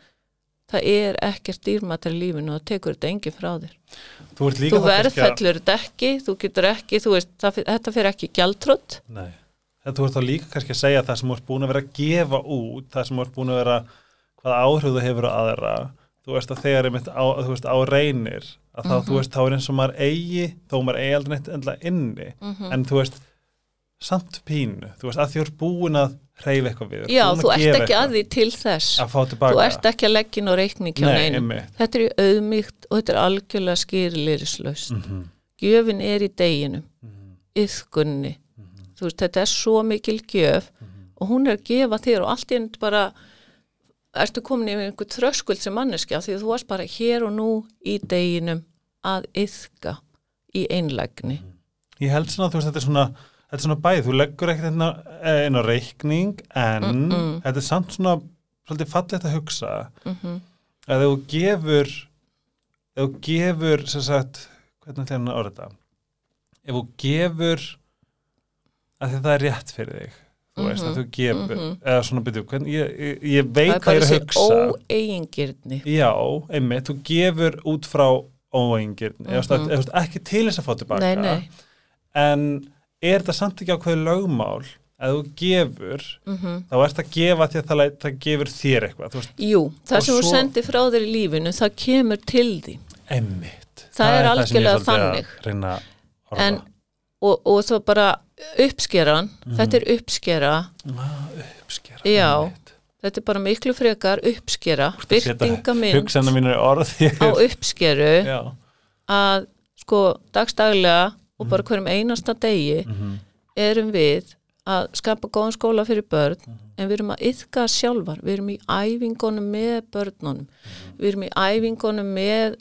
það er ekkert dýrmættar í lífinu og það tekur þetta enginn frá þér Þú þú að- verðfellur þetta ekki, þú getur ekki þú veist, það, þetta fyrir ekki gjaldtrödd Nei. Þetta þú ert þá líka kannski að segja það sem þú ert búin að vera að gefa út, það sem þú ert búin að vera, hvaða áhrif þú hefur á aðra. Þú veist að þegar einmitt á, þú veist, á reynir, að þá, Mhm. þú veist, þá er eins og maður eigi, þó maður eigi aldrei neitt endla inni, Mhm. en þú veist, samt pínu, þú veist, að að hreyfa eitthvað við. já, þú ert ekki að því til þess. Að þú ert ekki að leggja inn á reikning hjá Nei, neinum. þetta er í auðmygt og þetta er algjörlega skýrlýrislaust Mm -hmm. gjöfin er í deginum, Mhm. yðkunni þú veist, þetta er svo mikil gjöf og hún er að gefa þér og allt í enn bara ertu komin yfir einhver tröskuld sem manneskja því að þú varst bara hér og nú í deginum að yðka í einlægni. Ég held svona, þú veist, þetta er svona, þetta er svona bæð, þú leggur ekkert inn á, eh, á reikning, en þetta er samt svona, svolítið fallegt að hugsa, mm að þú gefur, ef þú gefur, sem sagt, hvernig ætla ég að orða þetta? Ef þú gefur, að það er rétt fyrir þig, þú veist, að þú gefur, eða svona byrju, hvernig, ég, ég, ég það veit er hvað bara ég er að þessi hugsa. óeigingirni Já, einmitt, þú gefur út frá óengirni, mm -hmm. eða mm ekki til þess að fá tilbaka. nei, nei, en er þetta samt ekki ákveði lögmál? Að þú gefur mm þá ert að gefa því að það, það gefur þér eitthvað veist, jú, það sem þú svo- sendir frá þér í lífinu það kemur til því emmitt Það er sem ég algjörlega þannig. en, og, og svo bara uppskeran, þetta er uppskera. Ah, uppskera Já. þetta er bara miklu frekar uppskera í orð á uppskeru já, að sko dagstaglega og bara hverjum einasta degi Mhm. erum við að skapa góðan skóla fyrir börn en við erum að yðka sjálfar. Við erum í æfingunum með börnunum. Við erum í æfingunum með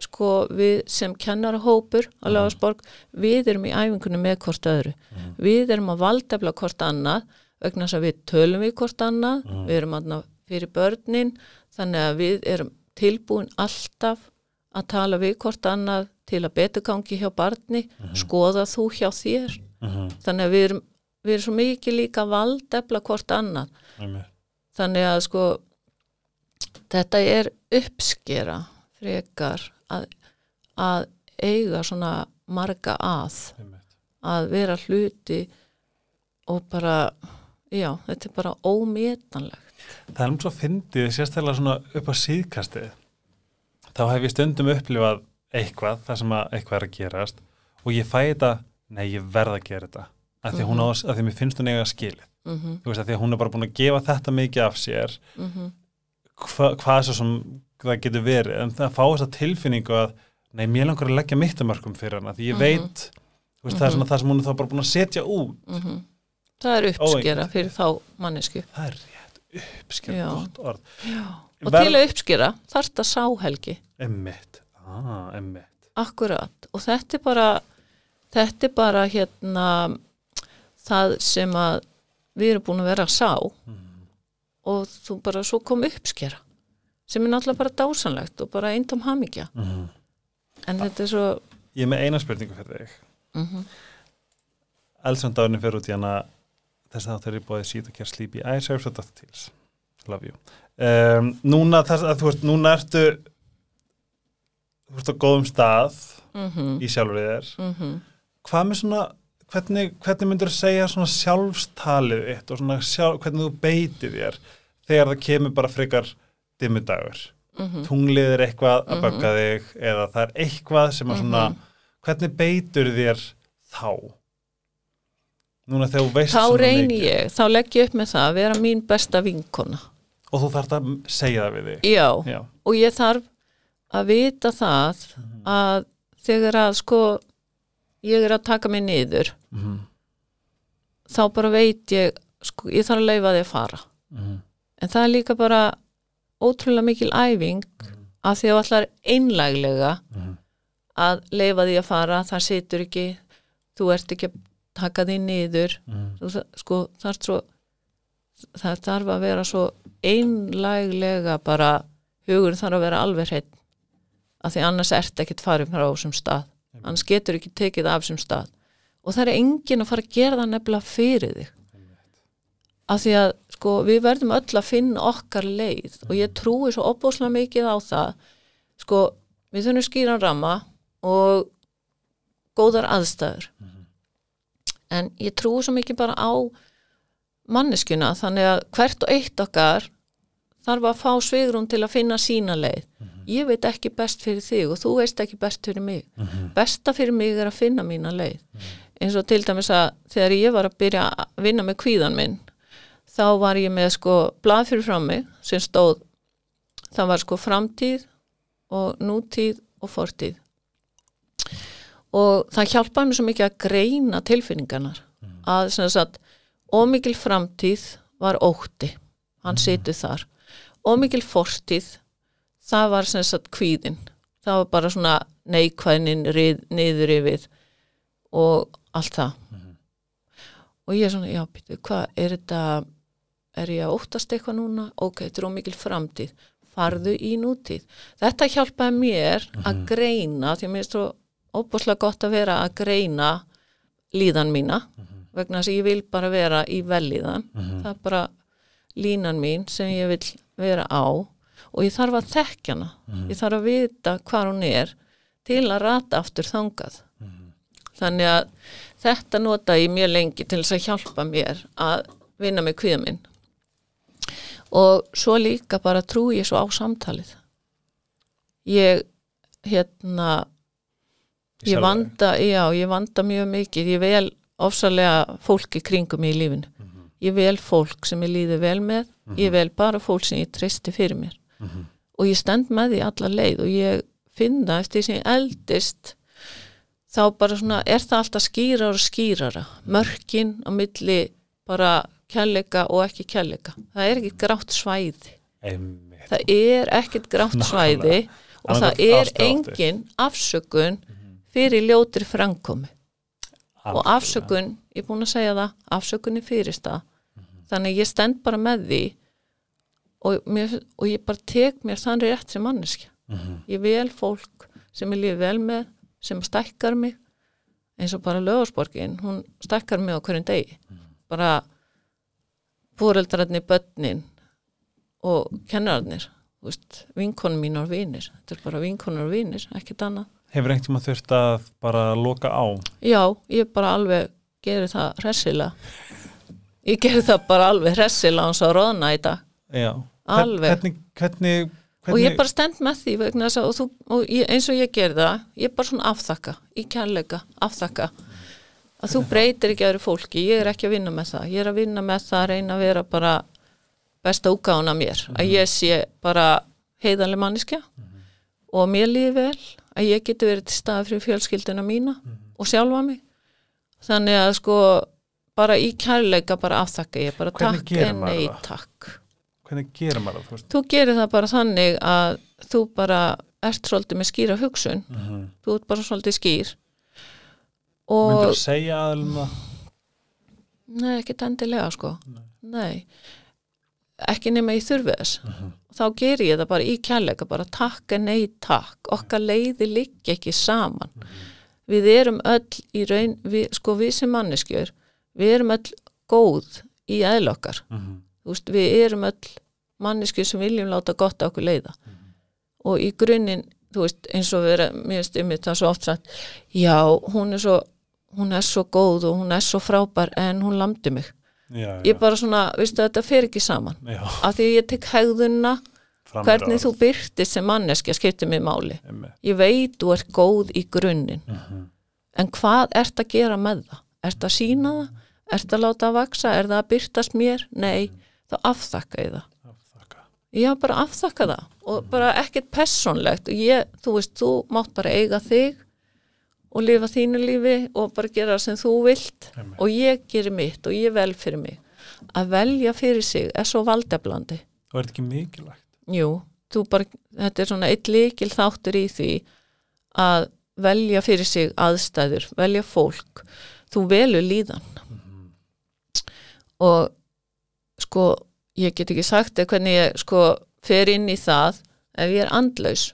sko við sem kennarahópur að Lagarsborg, við erum í æfingunum með hvort öðru. Við erum að valdefla hvort annað vegna þess að við tölum við hvort annað. Við erum aðna fyrir börnin þannig að við erum tilbúin alltaf að tala við hvort annað til að betur gangi hjá barni skoða þú hjá þér Mhm. þannig að við erum, við erum svo mikið líka valdefla hvort annað Einmitt. þannig að sko þetta er uppskera frekar að, að eiga svona marga að að vera hluti og bara já, þetta er bara ómetanlegt Það er um svo fyndið, sérstaklega svona upp á síðkastið. Þá hef ég stundum upplifað eitthvað, það sem að eitthvað er að gerast og ég fæ þetta, nei ég verð að gera þetta. Af því, mm -hmm. að, að því mér finnst hún eiga skilið. mm -hmm, Þú veist, af því að hún er bara búin að gefa þetta mikið af sér, mm hva, hvað svo sem það getur verið. En það fá þessa tilfinningu að, nei, mér langar að leggja mitt að mörgum fyrir hana. Því ég Mhm. veit, þú veist, það er svona það sem hún er þá bara búin að setja út. það er uppskera Óeigingjarnt. fyrir þá mannesku Það er rétt, uppskilt Já. gott orð. Og til að uppskera þarf þetta sáhelgi Emmitt, ah, emmitt. Akkurat og þetta er bara þetta er bara hérna það sem að við erum búin að vera að sá og þú bara svo kom uppskera sem er náttúrulega bara dásanlegt og bara eintóm hamingja Mm en þetta er svo Ég er með eina spurningu fyrir þig. mm Eldsandárinu fyrir út í hana þess að það er búið sít og kér sleepy eye serves og Dr. Teals. Love you. Um, núna, þess að þú veist, núna ertu þú veist á góðum stað mm í sjálfur þér. -hmm. Hvað með svona, hvernig, hvernig myndur þú segja svona sjálfstalið þitt og svona sjálf, hvernig þú beitir þér þegar það kemur bara frekar dimmudagur? Mhm. Tunglið er eitthvað að bögga þig eða það er eitthvað sem að svona, Mhm. hvernig beitur þér þá? Núna þá reyni ég, þá legg ég upp með það að vera mín besta vinkona og þú þarft að segja það við þig. já, Já. og ég þarf að vita það að þegar að sko ég er að taka mig niður Mhm. þá bara veit ég sko, ég þarf að leifa því að fara Mhm. en það er líka bara ótrúlega mikil æfing að því að allar einlæglega Mhm. að leifa því að fara það situr ekki, þú ert ekki að taka því niður Mhm. þú, sko, það, er svo, það þarf að vera svo einlæglega bara hugur þarf að vera alveg hreitt að því annars ert ekkit farið frá þessum stað. Annars getur ekki tekið af þessum stað. Og það er enginn að fara að gera það nefnilega fyrir þig. Af því að sko við verðum öll að finna okkar leið. Og ég trúi svo opbóðslega mikið á það. Sko við þurfum skýran ramma og góðar aðstæður. En ég trúi svo mikið bara á manneskjuna þannig að hvert og eitt okkar þarf að fá svigrum til að finna sína leið. Ég veit ekki best fyrir þig og þú veist ekki best fyrir mig. Besta fyrir mig er að finna mína leið. Eins og til dæmis að þegar ég var að byrja að vinna með kvíðan minn þá var ég með sko blað fyrir frá mig sem stóð það var sko framtíð og nútíð og fortíð. Og það hjálpaði mér svo mikið að greina tilfinningarnar. Að sem sagt ómikil framtíð var ótti. Hann situr þar. Ómikil fortíð það var sem sagt kvíðin það var bara svona neikvæðnin rið, niður yfir og allt það. Og ég er svona, já, býtu, hvað er þetta er ég að óttast eitthvað núna? Ok, þetta er ómikil framtíð. Farðu í nútíð. Þetta hjálpaði mér að greina því að mér er svo óbúslega gott að vera að greina líðan mína vegna þess að ég vil bara vera í velíðan það er bara línan mín sem ég vil vera á og ég þarf að þekkja hana. Ég þarf að vita hvað hún er til að rata aftur þangað. Þannig að þetta nota ég mjög lengi til þess að hjálpa mér að vinna með kviða minn. Og svo líka bara trú ég svo á samtalið. Ég hérna ég vanda, já, ég vanda mjög mikið. Ég vel ofsalega fólki kringum í lífinu. Ég vel fólk sem ég líði vel með ég vel bara fólk sem ég treysti fyrir mér. Og ég stend með því alla leið og ég finn það eftir því sem ég eldist þá bara svona er það alltaf skýrar og skýrara. Mörkin á milli bara kærleika og ekki kærleika. Það er ekki grátt svæði. Einmitt. Það er ekkert grátt svæði og það er engin afsökun fyrir ljótri framkomi og afsökun, ég er búin að segja það afsökun er fyrir stað þannig að ég stend bara með því og, mér, og ég bara tek mér þann rétt sem manneskja. Mhm. ég vel fólk sem ég lífi vel með sem stækkar mig eins og bara lögursporgin hún stækkar mig á hverjum degi. Bara fóreldrarnir börnin og kennararnir vinkonum mín og vinir. Þetta er bara vinkonur og vinir, ekkert annað Hefur einhvern tíma þurft að bara loka á? Já, ég bara alveg geri það hressilega. Ég geri það bara alveg hressilega hans að roðna í dag. Já. Alveg. Hvernig, hvernig, hvernig Og ég bara stend með því vegna þess að og þú, og ég, eins og ég geri það, ég bara svona afþakka, í kærleika, afþakka. Að þú breytir ekki aðri fólki, ég er ekki að vinna með það. Ég er að vinna með það að reyna að vera bara besta úgána mér. Að ég sé bara heiðanlega manniska og mér líði vel að ég geti verið til stað fyrir fjölskyldina mína og sjálfa mig. Þannig að sko bara í kærleika bara afþakka ég bara Hvernig takk en nei takk. Hvernig gerir maður það? þú gerir það bara þannig að þú bara ert svolítið með skýra hugsun. Mhm. þú ert bara svolítið skýr. Og þú segja aðlum það? nei, ekkert endilega sko. Nei, ekki nema ég þurfi þess. Mhm. Þá ger ég það bara í kærleika bara takk en nei takk. Okkar leiði liggja ekki saman. Við erum öll í raun við, sko við sem manneskjör við erum öll góð í eðla okkar. Mhm. Þú veist, við erum öll manneskjur sem viljum láta gott okkur leiða. Og í grunninn þú veist, eins og vera, mér um þetta svo oft sagt, já, hún er svo hún er svo góð og hún er svo frábær en hún lamdi mig Já, ég já, bara svona, veistu, þetta fer ekki saman já. af því að ég tek hegðuna Fram hvernig með þú byrtist sem manneskja skiptir mig máli Einmitt. ég veit þú ert góð í grunninn Mhm. en hvað ert að gera með það? ert að sína það? ert að láta að vaksa? er það að byrtast mér? nei, þá afþakka ég það Afþakka. já, bara afþakka það og bara ekkert personlegt ég, þú veist, þú mátt bara eiga þig og lifa þínu lífi og bara gera það sem þú vilt. Einmitt. og ég gerir mitt og ég vel fyrir mig. Að velja fyrir sig er svo valdeblandi Og er þetta ekki mikilvægt? Jú, bara, þetta er svona eitt líkil þáttur í því að velja fyrir sig aðstæður, velja fólk, þú velur líðan. Og sko, ég get ekki sagt eða hvernig ég sko fer inn í það ef ég er andlaus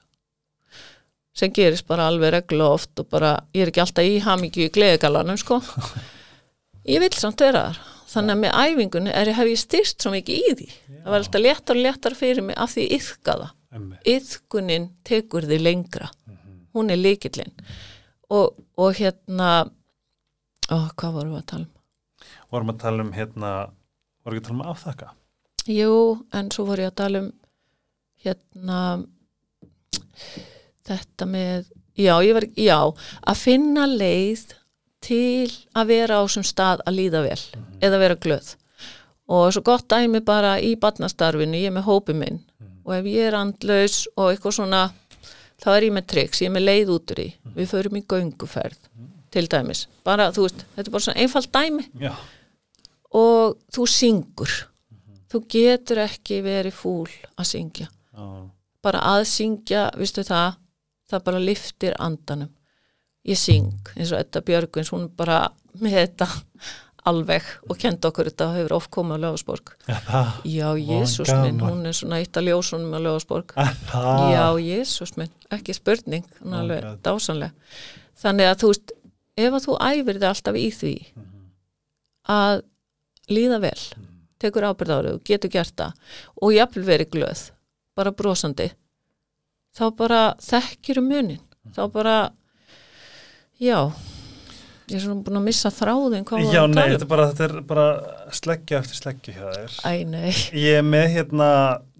sem gerist bara alveg reglu oft og bara, ég er ekki alltaf í hamingju í gleðgalanum sko. Ég vil samt vera þar. Þannig að með æfingunni er, hef ég styrst svo mikið í því. Það var alltaf léttar og léttar fyrir mig af því ég yðka það. Yðkunin tekur því lengra. Hún er líkillin og, og hérna ó, hvað vorum við að tala um? Vorum að tala um hérna, vorum ekki að tala um afþakka? Jú, en svo voru ég að tala um hérna þetta með já, ég var, já, að finna leið til að vera á þessum stað að líða vel eða vera glöð. Og svo gott dæmi bara í barnastarfinu, ég er með hópi minn og ef ég er andlaus og eitthvað svona þá er ég með triks, ég er með leið út úr í við förum í gönguferð til dæmis, bara þú veist, þetta er bara svona einfalt dæmi. Já. og þú syngur. Þú getur ekki verið fúl að syngja. Já. bara að syngja, vistu það það bara liftir andanum. Ég syng, eins og þetta Björgvins hún bara með þetta alveg og kenda okkur þetta hefur oft komið á Löfusborg Já, Jésús minn, hún er svona eitt að ljósunum á Löfusborg Það. já, Jésús minn, ekki spurning hún er alveg God. dásanleg þannig að þú veist, ef að þú æfir þig alltaf í því að líða vel tekur ábyrð á þau, getur gert það og jafnvel verið glöð bara brosandi þá bara þekkir um munin þá bara já ég er svona búin að missa þráðin Já, nei, tala þetta er bara, þetta er bara sleggja eftir sleggju um? Ég er með hérna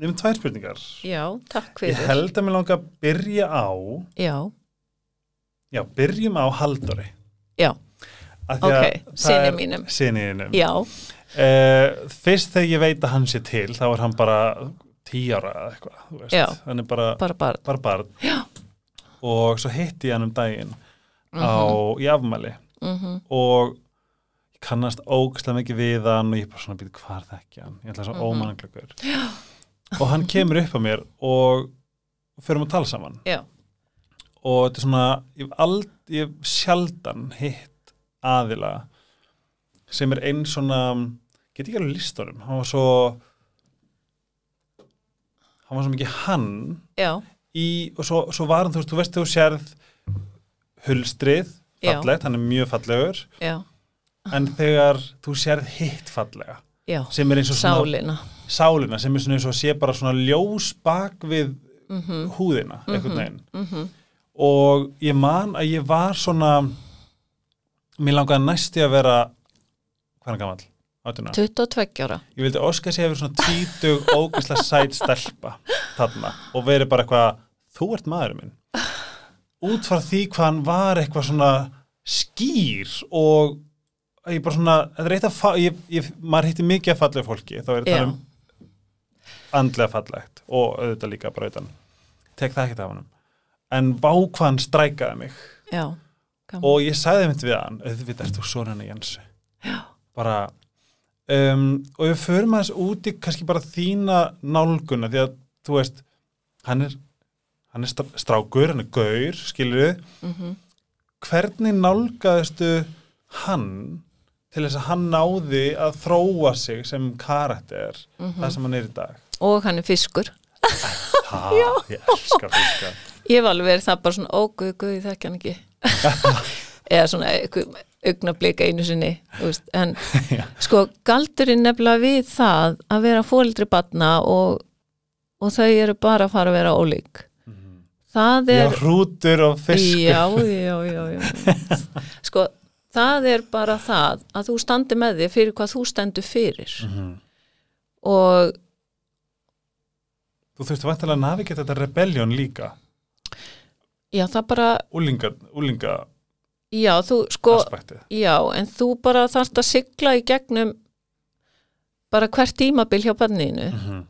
um tvær spurningar. já, takk Ég fyrir held að mér langa að byrja á, já, já, byrjum á Haldóri. já, Ok, er- mínum. Syni mínum. já Uh, fyrst þegar ég veit að hann sé til, þá er hann bara tí ára eða eitthvað, þú veist. Já. Hann er bara, bara bara, bara barn. Og svo hitti ég hann um daginn á í afmæli. Mhm, og ég kannast ógæslega mikið við hann og ég er bara svona býta hvað er það ekki hann? Ég ætla svo mm -hmm. og hann kemur upp á mér og fyrir að tala saman. Já, og þetta er svona ég hef sjaldan hitt aðila sem er einn svona get ekki alveg listunum hann var svo hann var svo mikið hann já, í, og svo, svo var hann, þú veist, þú veist þú sérð hulstrið, Já. fallegt, hann er mjög fallegur. Já, en þegar þú sérð hitt fallega já. sem er eins og svona sálina. Sálina, sem er svona eins og sé bara svona ljós bak við mhm, húðina einhvern veginn. Mhm, og ég man að ég var svona mér langaði næsti að vera hvað er hann gamall? 18 ára. 22 ára. Ég vildi að sé að vera svona tvítug ógæslega sæt stelpa þarna og verið bara eitthvað þú ert maðurinn minn. Út frá því hvað hann var eitthvað svona skýr og ég bara svona, ég, ég, maður hitti mikið að fallega fólki þá er þetta um andlega fallegt og auðvitað líka bara utan. Tek það ekkert af hann en vá hvað hann strækaði mig. Já, og ég sagði mitt við hann auðvitað ert þú svona já, bara um, og við förum aðeins út í kannski bara þína nálguna því að þú veist hann er, hann er strákur, hann er gaur skilur við, mhm, hvernig nálgaðistu hann til þess að hann náði að þróa sig sem karakter mhm. það sem hann er í dag? Og hann er fiskur. Ha, ég elska fiska. Ég var alveg verið það bara svona, ó guð, guð, ég þekki hann ekki. Eða svona augnablika einu sinni en Já. sko galdurinn nefnilega við það að vera fóreldri batna og, og þau eru bara að fara að vera ólík það já, er hrútur og fiskur já, já, já, já. sko það er bara það að þú standi með þig fyrir hvað þú stendur fyrir Mhm. og þú þurftu vantilega að navigeta þetta rebellion líka já, það bara úlinga já, þú sko aspektið. Já, en þú bara þarft að sigla í gegnum bara hvert tímabil hjá banninu mm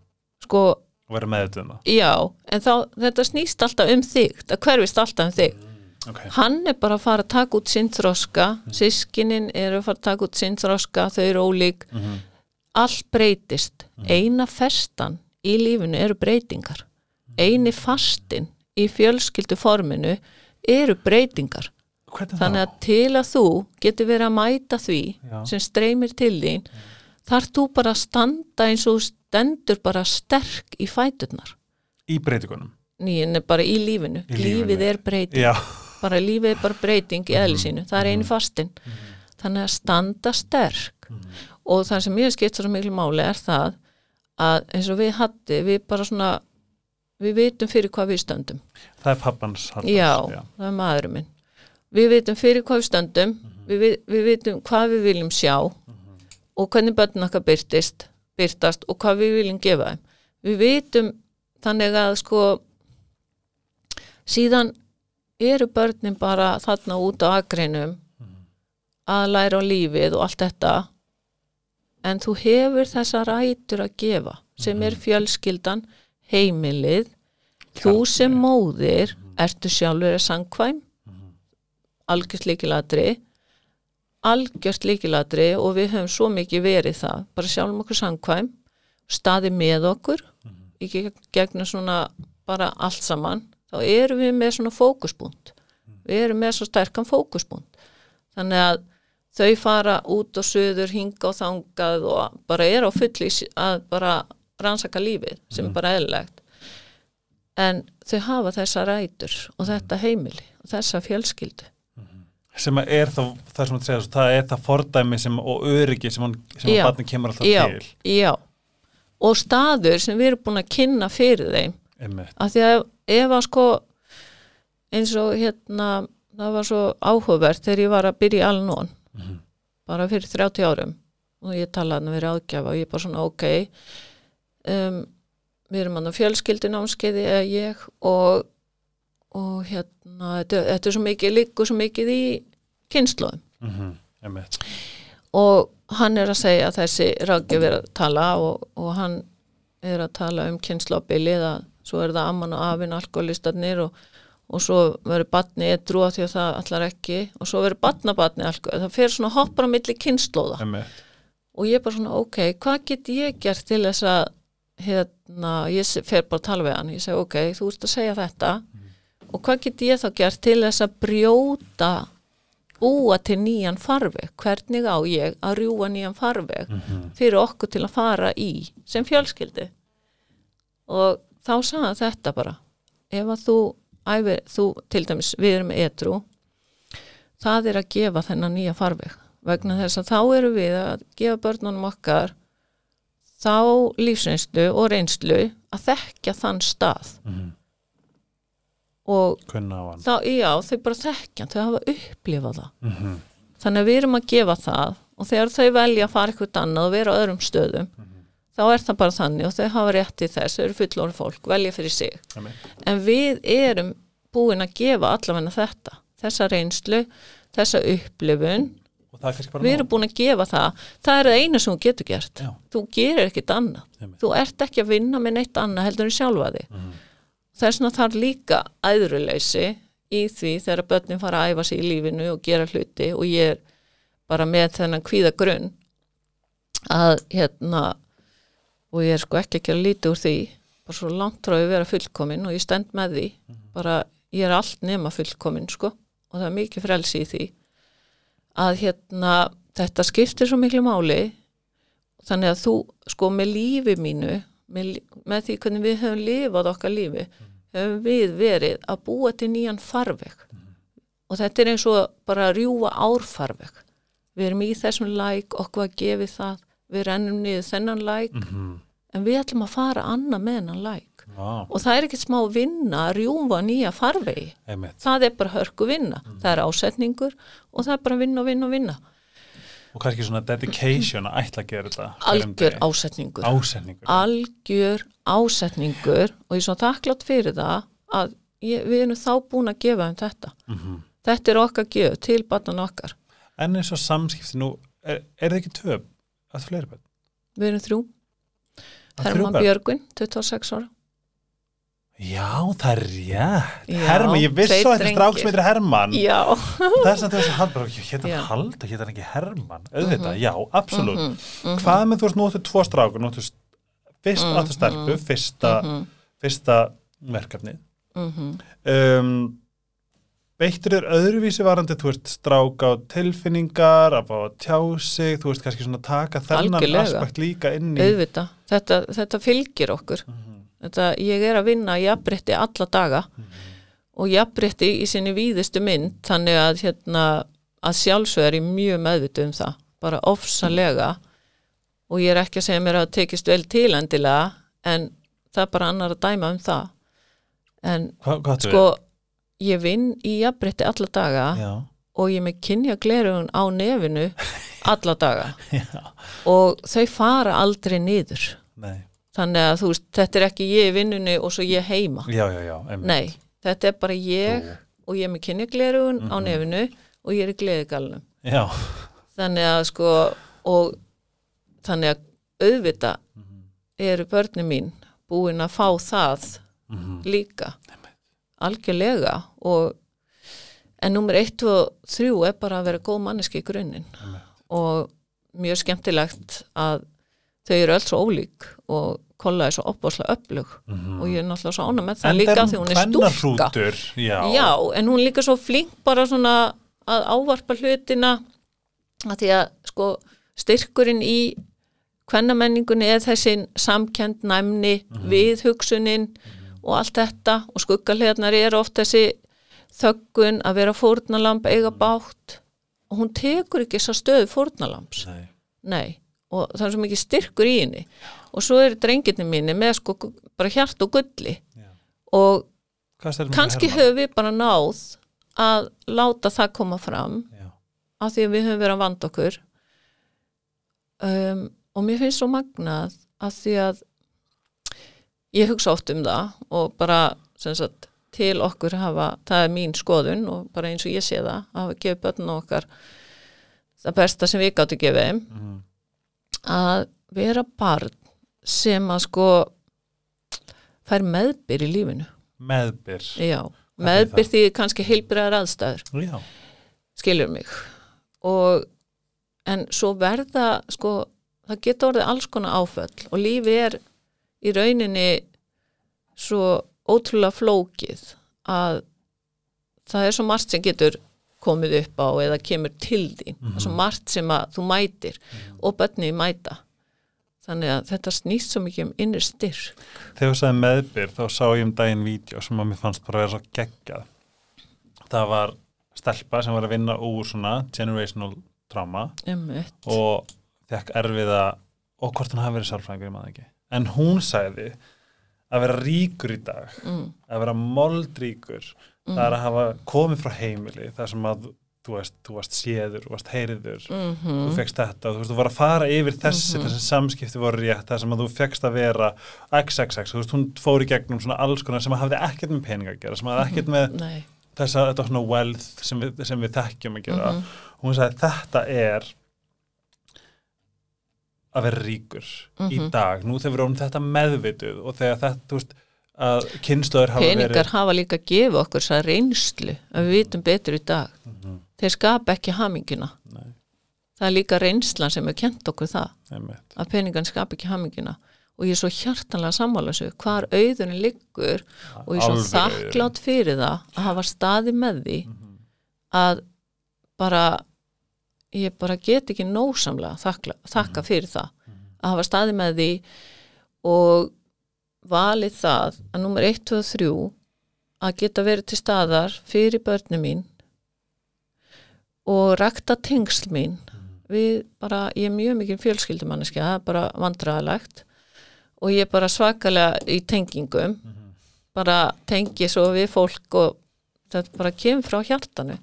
sko, og vera meðut um það. já, en þá þetta snýst alltaf um þig, það hverfist alltaf um þig okay. hann er bara að fara að taka út sinn þroska, sískinin eru að fara að taka út sinn þroska, þau eru ólík. Mm -hmm. allt breytist. Eina festan í lífinu eru breytingar. Eini fastin í fjölskyldu forminu eru breytingar Hvernig þannig þá? að til að þú getur verið að mæta því Já. sem streymir til þín þarf þú bara standa eins og stendur bara sterk í fæturnar. Í breytingunum? Er bara í lífinu, Í lífinu. lífið er breyting. Já, bara lífið er bara breyting í eðli sínu. Það er einu Mhm. fastin þannig að standa sterk. Og það sem ég skipt svo miklu máli er það að eins og við hatti við bara svona við vitum fyrir hvað við stöndum. Það er pappans Halldórs, já, það er maðurinn minn við vitum fyrir hvað við stöndum. Við, vi- við vitum hvað við viljum sjá. Og hvernig börn okkar byrtist byrtast og hvað við viljum gefa þeim. Við vitum þannig að sko síðan eru börnin bara þarna út á agreinum að læra á lífið og allt þetta. En þú hefur þessa rætur að gefa sem er fjölskyldan heimilið. Þú sem móðir ertu sjálfur að sangkvæm algjört líkilatri algjört líkilatri og við höfum svo mikið verið það. Bara sjálfum okkur sangkvæm staði með okkur í geg- gegnum svona bara allt saman þá erum við með svona fókuspunkt við erum með svo sterkan fókuspunkt þannig að þau fara út og söður hinga og þangað og bara er á fulli að bara rannsaka lífið sem er bara eðlilegt. En þau hafa þessa rætur og þetta heimili og þessa fjölskyldu sem er það, það sem að segja það er það fordæmi sem, og öryggi sem, hann, sem Já. barni kemur alltaf já, til já og staður sem við erum búin að kynna fyrir þeim Einmitt. af því að ef að sko eins og hérna það var svo áhugavert þegar ég var að byrja í Alnón Mhm. bara fyrir 30 árum og ég talaði hann verið ágjafa og ég bara svona ok um, við erum hann á fjölskyldinámskeiði eða ég og og hérna þetta, þetta er svo mikið, liggur svo mikið í kynnslóðum Mhm. Einmitt. og hann er að segja að þessi ráðgjöf er að tala og, og hann er að tala um kynnslóðbilið að svo er það amman og afinn alkoholistarnir og, og svo verður batni edru því að það allar ekki og svo verður batnabatni alkohol það fer svona hoppar á milli kynnslóða Einmitt. og ég er bara svona ok, hvað get ég gert til þess að hérna, ég fer bara að tala við hann ég segi ok, þú ert að segja þetta og hvað get ég þá gert til þess að brjóta búa til nýjan farveg? Hvernig á ég að rjúa nýjan farveg fyrir okkur til að fara í sem fjölskyldi og þá sagði hann þetta bara. Ef að þú æfir, þú til dæmis við erum etru það er að gefa þennan nýja farveg. Vegna þess að þá eru við að gefa börnunum okkar þá lífsreynslu og reynslu að þekkja þann stað. Mhm. Og þá, já, þau bara þekkja þau hafa upplifað það Mhm. þannig að við erum að gefa það og þegar þau velja að fara eitthvað annað og vera á öðrum stöðum þá er það bara þannig og þau hafa rétt í þess, þau eru fullorð fólk, velja fyrir sig Einmitt. en við erum búin að gefa allavegna þetta þessa reynslu, þessa upplifun er við erum búin að gefa það það er það einu sem þú getur gert Já. þú gerir ekkit annað Einmitt. þú ert ekki að vinna með neitt annað heldur en sjálfa þig Mhm. Þess vegna þarf líka æðruleysi í því þegar börnin fara að æfa sig í lífinu og gera hluti og ég er bara með þennan kvíða grunn að hérna og ég er sko ekki ekki að líti úr því bara svo langt frá að vera fullkomin og ég stend með því. Bara ég er allt nema fullkomin sko og það er mikið frelsi í því að hérna þetta skiptir svo miklu máli. Þannig að þú sko með lífi mínu með, með því hvernig við höfum lifað okkar lífi höfum við verið að búa til nýjan farveg. Og þetta er eins og bara að rjúfa árfarveg. Við erum í þessum læk okkur að gefi það við rennum niður þennan læk. Mhm. en við ætlum að fara annað með þennan læk. Vá, og það er ekkert smá vinna að rjúfa nýja farvegi. Einmitt. það er bara hörku vinna það er ásetningur og það er bara vinna og vinna og vinna og kannski svona dedication að ætla að gera þetta hverjum algjör ásetningur. Ásetningur algjör ásetningur. Og ég er svo þakklátt fyrir það að ég, við erum þá búin að gefa um þetta. Mhm. þetta er okkar gjöf til barnan okkar. En eins og samskipti nú er, er það ekki tvö að fleiri bönn við erum þrjú, Herman börn? Björgvin 26 ára já það er rétt. Herman, ég viss tveir svo að þetta er strák sem heitir Herman já, þess að þess að hann bara hétt Já. hann halda, hétt hann ekki Herman auðvitað, já, absolutt. Mhm, mhm. hvað með þú veist, nú áttu tvo strákur nú áttu st- fyrst Mhm, áttu stelpu fyrsta, Mhm, fyrsta verkefni mhm. um, beittur er öðruvísi varandi, þú veist, strák á tilfinningar, að fá að tjá sig þú veist, kannski svona taka þennan Algjörlega. aspekt líka inn í auðvitað, þetta, þetta fylgir okkur. Mhm, þetta, ég er að vinna jafnrétti alla daga og jafnrétti í sinni víðistu mynd þannig að hérna að sjálfsög er ég mjög meðvitu um það bara ofsalega. Og ég er ekki að segja mér að það tekist vel til endilega en það er bara annar að dæma um það. En Hvað, hvað sko ég vinn í jafnrétti alla daga? Já, og ég með kynja glerugun á nefinu alla daga. Og þau fara aldrei niður. Nei þannig að þú veist, þetta er ekki ég í vinnunni og svo ég heima Já, já, já, nei, þetta er bara ég Þú. og ég er með kynjaglerugun á Mhm. nefinu og ég er í gleðigalunum þannig að sko og þannig að auðvita Mhm. eru börnin mín búin að fá það Mhm. líka algjörlega og en nummer 1 og 3 er bara að vera góð manneski í grunninn og mjög skemmtilegt að þau eru öll svo ólík og kolla er svo opbáslega öflug Mhm. og ég er náttúrulega svo ána með það En líka því hún er kvennarhrútur, já, já, en hún er líka svo flink bara svona að ávarpa hlutina að því að sko styrkurinn í kvennamenningunni er þessi samkend næmni, við hugsunin og allt þetta og skuggalegarnar er oft þessi þöggun að vera fórnalamb, eiga bátt og hún tekur ekki þessa stöðu fórnalamps Nei. Nei, og það er svo mikið styrkur í henni. Og svo eru drengirni mínu með sko bara hjart og gulli. Já. og kannski höfum við bara náð að láta það koma fram Já, af því að við höfum verið að vanda okkur. Um, og mér finnst svo magnað af því að ég hugsa oft um það og bara sagt, til okkur hafa, það er mín skoðun og bara eins og ég sé það, að gefið börnum okkar það besta sem við gáttu gefið þeim. Mhm. Að vera barn sem að sko fær meðbyr í lífinu. Meðbyr. Já, meðbyr því kannski heilbriðar aðstæður. Já, skilur mig. Og en svo verða sko, það geta orðið alls konar áföll og lífi er í rauninni svo ótrúlega flókið að það er svo margt sem getur komið upp á eða kemur til þín. Það er svo margt sem að þú mætir og bönni mæta. Þannig að þetta snýst svo mikið um innir styrk. Þegar þú sagði meðbyr þá sá ég um daginn vídeo sem að mér fannst bara að vera svo geggjað. Það var stelpa sem var að vinna úr svona generational trauma Einmitt. og fekk erfiða og hvort hann hafi verið sálfræðingur, ég maður ekki. En hún sagði að vera ríkur í dag mm. að vera moldríkur það er að hafa komið frá heimili það sem að þú veist, þú varst séður, þú varst heyriður Mm þú fegst þetta, þú veist, þú var að fara yfir þessi, þessi samskipti voru rétt, það sem að þú fegst að vera XXX, þú veist, hún fór í gegnum svona alls konar sem að hafði ekkert með pening að gera, sem hafði ekkert með Nei, þess að þetta var svona wealth sem við, sem við þekkjum að gera. Hún sagði þetta er að vera ríkur í dag, nú þegar við erum þetta meðvituð og þegar þetta, þú veist að kynnslóður hafa peningar verið hafa líka að gefa okkur þess að reynslu að við vitum betur í dag. Þeir skapa ekki haminguna Nei. það er líka reynslan sem er kent okkur það einmitt, að peningan skapa ekki haminguna og ég er svo hjartanlega sammála þessu hvar auðurinn liggur og ég er svo þakklátt fyrir það að hafa staði með því að bara ég bara get ekki nósamlega þakka fyrir það. Að hafa staði með því og valið það að nummer 1, 2 og 3 að geta verið til staðar fyrir börnum mín og rakta tengsl mín við bara, ég er mjög mikil fjölskyldumanniski, það er bara vandræðalegt og ég er bara svakalega í tengingum bara tengi svo við fólk og þetta bara kemur frá hjartanu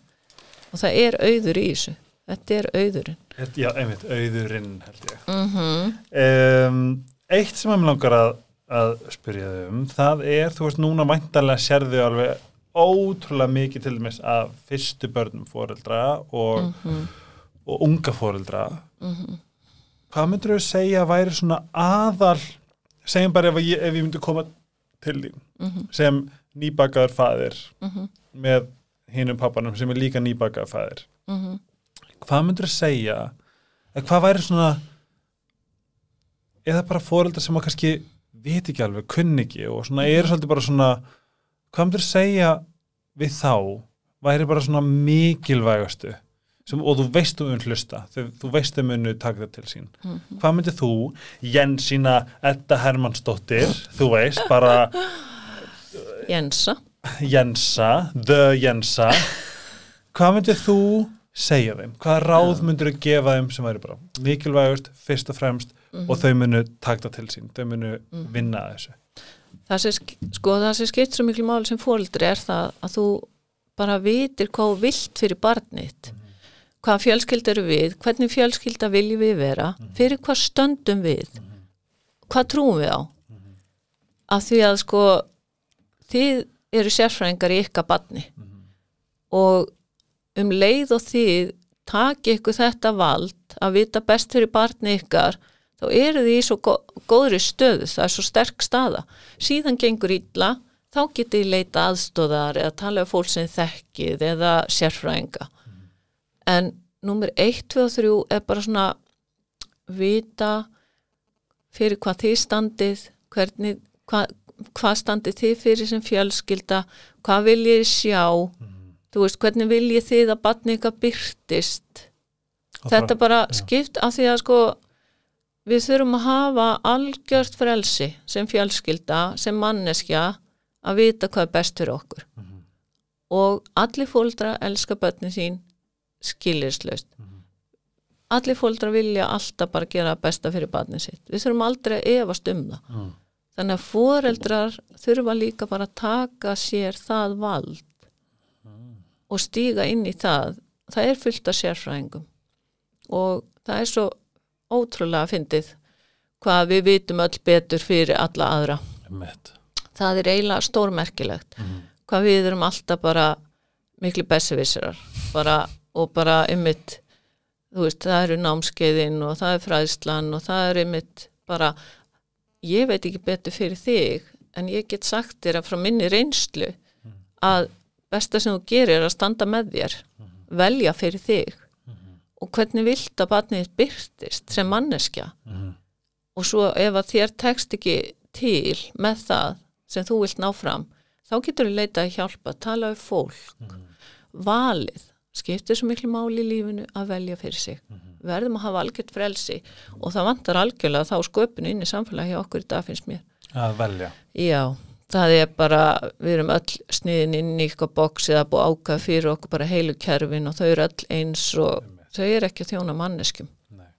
og það er auður í þessu þetta er auðurinn. Þetta- já, einmitt, auðurinn held ég. Mm um, eitt sem mér langar að, að spyrja þau um, það er, þú veist, núna væntanlega sérðu alveg ótrúlega mikið til dæmis af fyrstu börnum fóreldra og, og unga fóreldra hvað myndir þau segja að væri svona aðal segjum bara ef, ég, ef ég myndi koma til þín sem nýbakaður faðir með hinum pappanum sem er líka nýbakaður faðir. Hvað myndir þau segja? Eða hvað væri svona eða bara fóreldar sem að kannski veit ekki alveg, kunni ekki og svona eru svolítið bara svona hvað myndir segja við þá væri bara svona mikilvægastu sem, og þú veist um hlusta þegar þú veist um unnu taka það til sín. Hvað myndir þú, Jensína Edda Hermannsdóttir, þú veist bara Jensa. Jensa, The Jensa. Hvað myndir þú segja þeim, hvaða ráð myndir þú gefa þeim sem væri bara mikilvægust fyrst og fremst og þau munu taka það til sín, þau munu vinna að þessu. Það sk- sko, það sem skipt svo miklu máli sem fóreldri er það að þú bara vitir hvað vilt fyrir barnið hvað fjölskyld eru við, hvernig fjölskylda viljum við vera, fyrir hvað stöndum við hvað trúum við á. Af því að sko þið eru sérfræðingar í ykkar barni. Og um leið og þið taki ykkur þetta vald að vita best fyrir barni ykkar þá eru þið í svo gó- góðri stöðu, það er svo sterk staða. Síðan gengur illa, þá getið þið leita aðstóðar eða tala um fólk sem þekkið eða sérfræðinga. En númer 1, 2 og 3 er bara svona vita fyrir hvað þið standið, hvernig, hvað, hvað standið þið fyrir sem fjölskylda, hvað viljið sjá, þú veist, hvernig viljið þið að batni ykkar byrtist þetta bara skipt af því að sko við þurfum að hafa algjört frelsi sem fjölskylda, sem manneskja að vita hvað er best fyrir okkur. Og allir fóldra elska börnin sín skilirslaust allir fóldra vilja alltaf bara gera besta fyrir barnin sitt. Við þurfum aldrei að efast um það. Mm. þannig að foreldrar þurfa líka bara að taka sér það vald og stíga inn í það. Það er fullt af sérfræðingum. Og það er svo ótrúlega fyndið hvað við vitum öll betur fyrir alla aðra. Einmitt. það er eiginlega stórmerkilegt hvað við erum alltaf bara miklu bessevisserar bara, og bara ymmit það eru námskeiðin og það er fræðslan og það er ymmit bara, ég veit ekki betur fyrir þig en ég get sagt þér að frá minni reynslu að besta sem þú gerir er að standa með þér velja fyrir þig og hvernig vilt að barnið byrtist sem manneskja? Og svo ef að þér tekst ekki til með það sem þú vilt ná fram þá getur þú leita að hjálpa, tala við fólk. Valið skiptir svo miklu máli í lífinu að velja fyrir sig. Verðum að hafa algjört frelsi og það vantar algjörlega þá sköpunu inn í samfélagi hjá okkur í dag finnst mér. Að velja. Já, það er bara, við erum öll sniðin inn í eitthvað box eða búið ákvað fyrir okkur bara heilu kerfin og þau eru öll eins og þau eru ekki að þjóna manneskjum. Nei.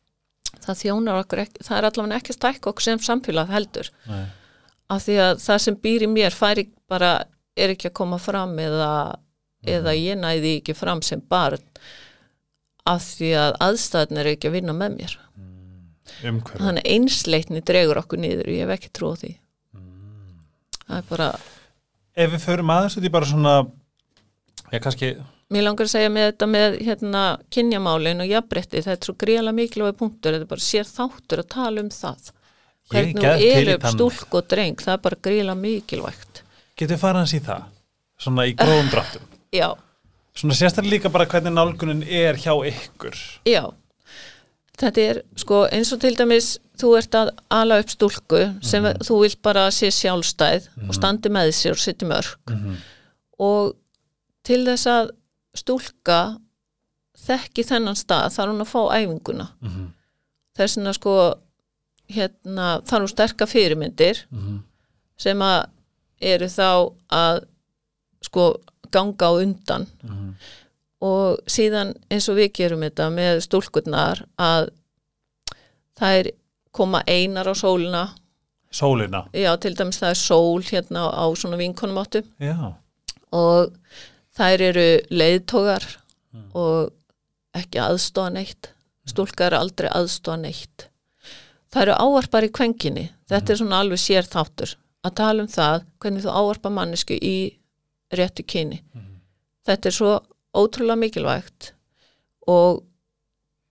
Það þjónar okkur ekki, það er allavega ekki að stækka okkur sem samfélag heldur. Nei. Af því að það sem býr í mér færi bara, er ekki að koma fram eða, eða ég næði ekki fram sem barn af því að aðstæðin er ekki að vinna með mér. umhverfi Þannig einsleitni dregur okkur niður og ég hef ekki trúið því. Það er bara, ef við förum aðeins út í bara svona já kannski Mér langar að segja með þetta með hérna kynjamálin og jafnbretti, þetta er svo gríðalega mikilvæg punktur, þetta er bara sér þáttur að tala um það. Hvernig þú eru þann. stúlk og dreng, það er bara gríðalega mikilvægt. getur fara hans í það svona í gróðum dráttum Já, svona sérstaklega líka bara hvernig nálgunin er hjá ykkur já. Þetta er sko eins og til dæmis þú ert að ala upp stúlku sem þú vilt bara sé sjálfstæð og standi með sér og setja mörg og til þess að stúlka þekki þennan stað þarf hún að fá æfinguna. Mhm. þess vegna sko hérna þarf hún sterka fyrirmyndir sem að eru þá að sko ganga á undan. Og síðan eins og við gerum þetta með stúlkurnar að þær koma einar á sólina. Sólina? Já til dæmis það er sól hérna á svona vinkonum áttu. Já, og þær eru leiðtógar og ekki aðstóða neitt. Stúlka er aldrei aðstóða neitt. Það eru áarpar í kvenginni þetta er svona alveg sér þáttur. Að tala um það hvernig þú áarpa mannesku í réttu kyni. Þetta er svo ótrúlega mikilvægt og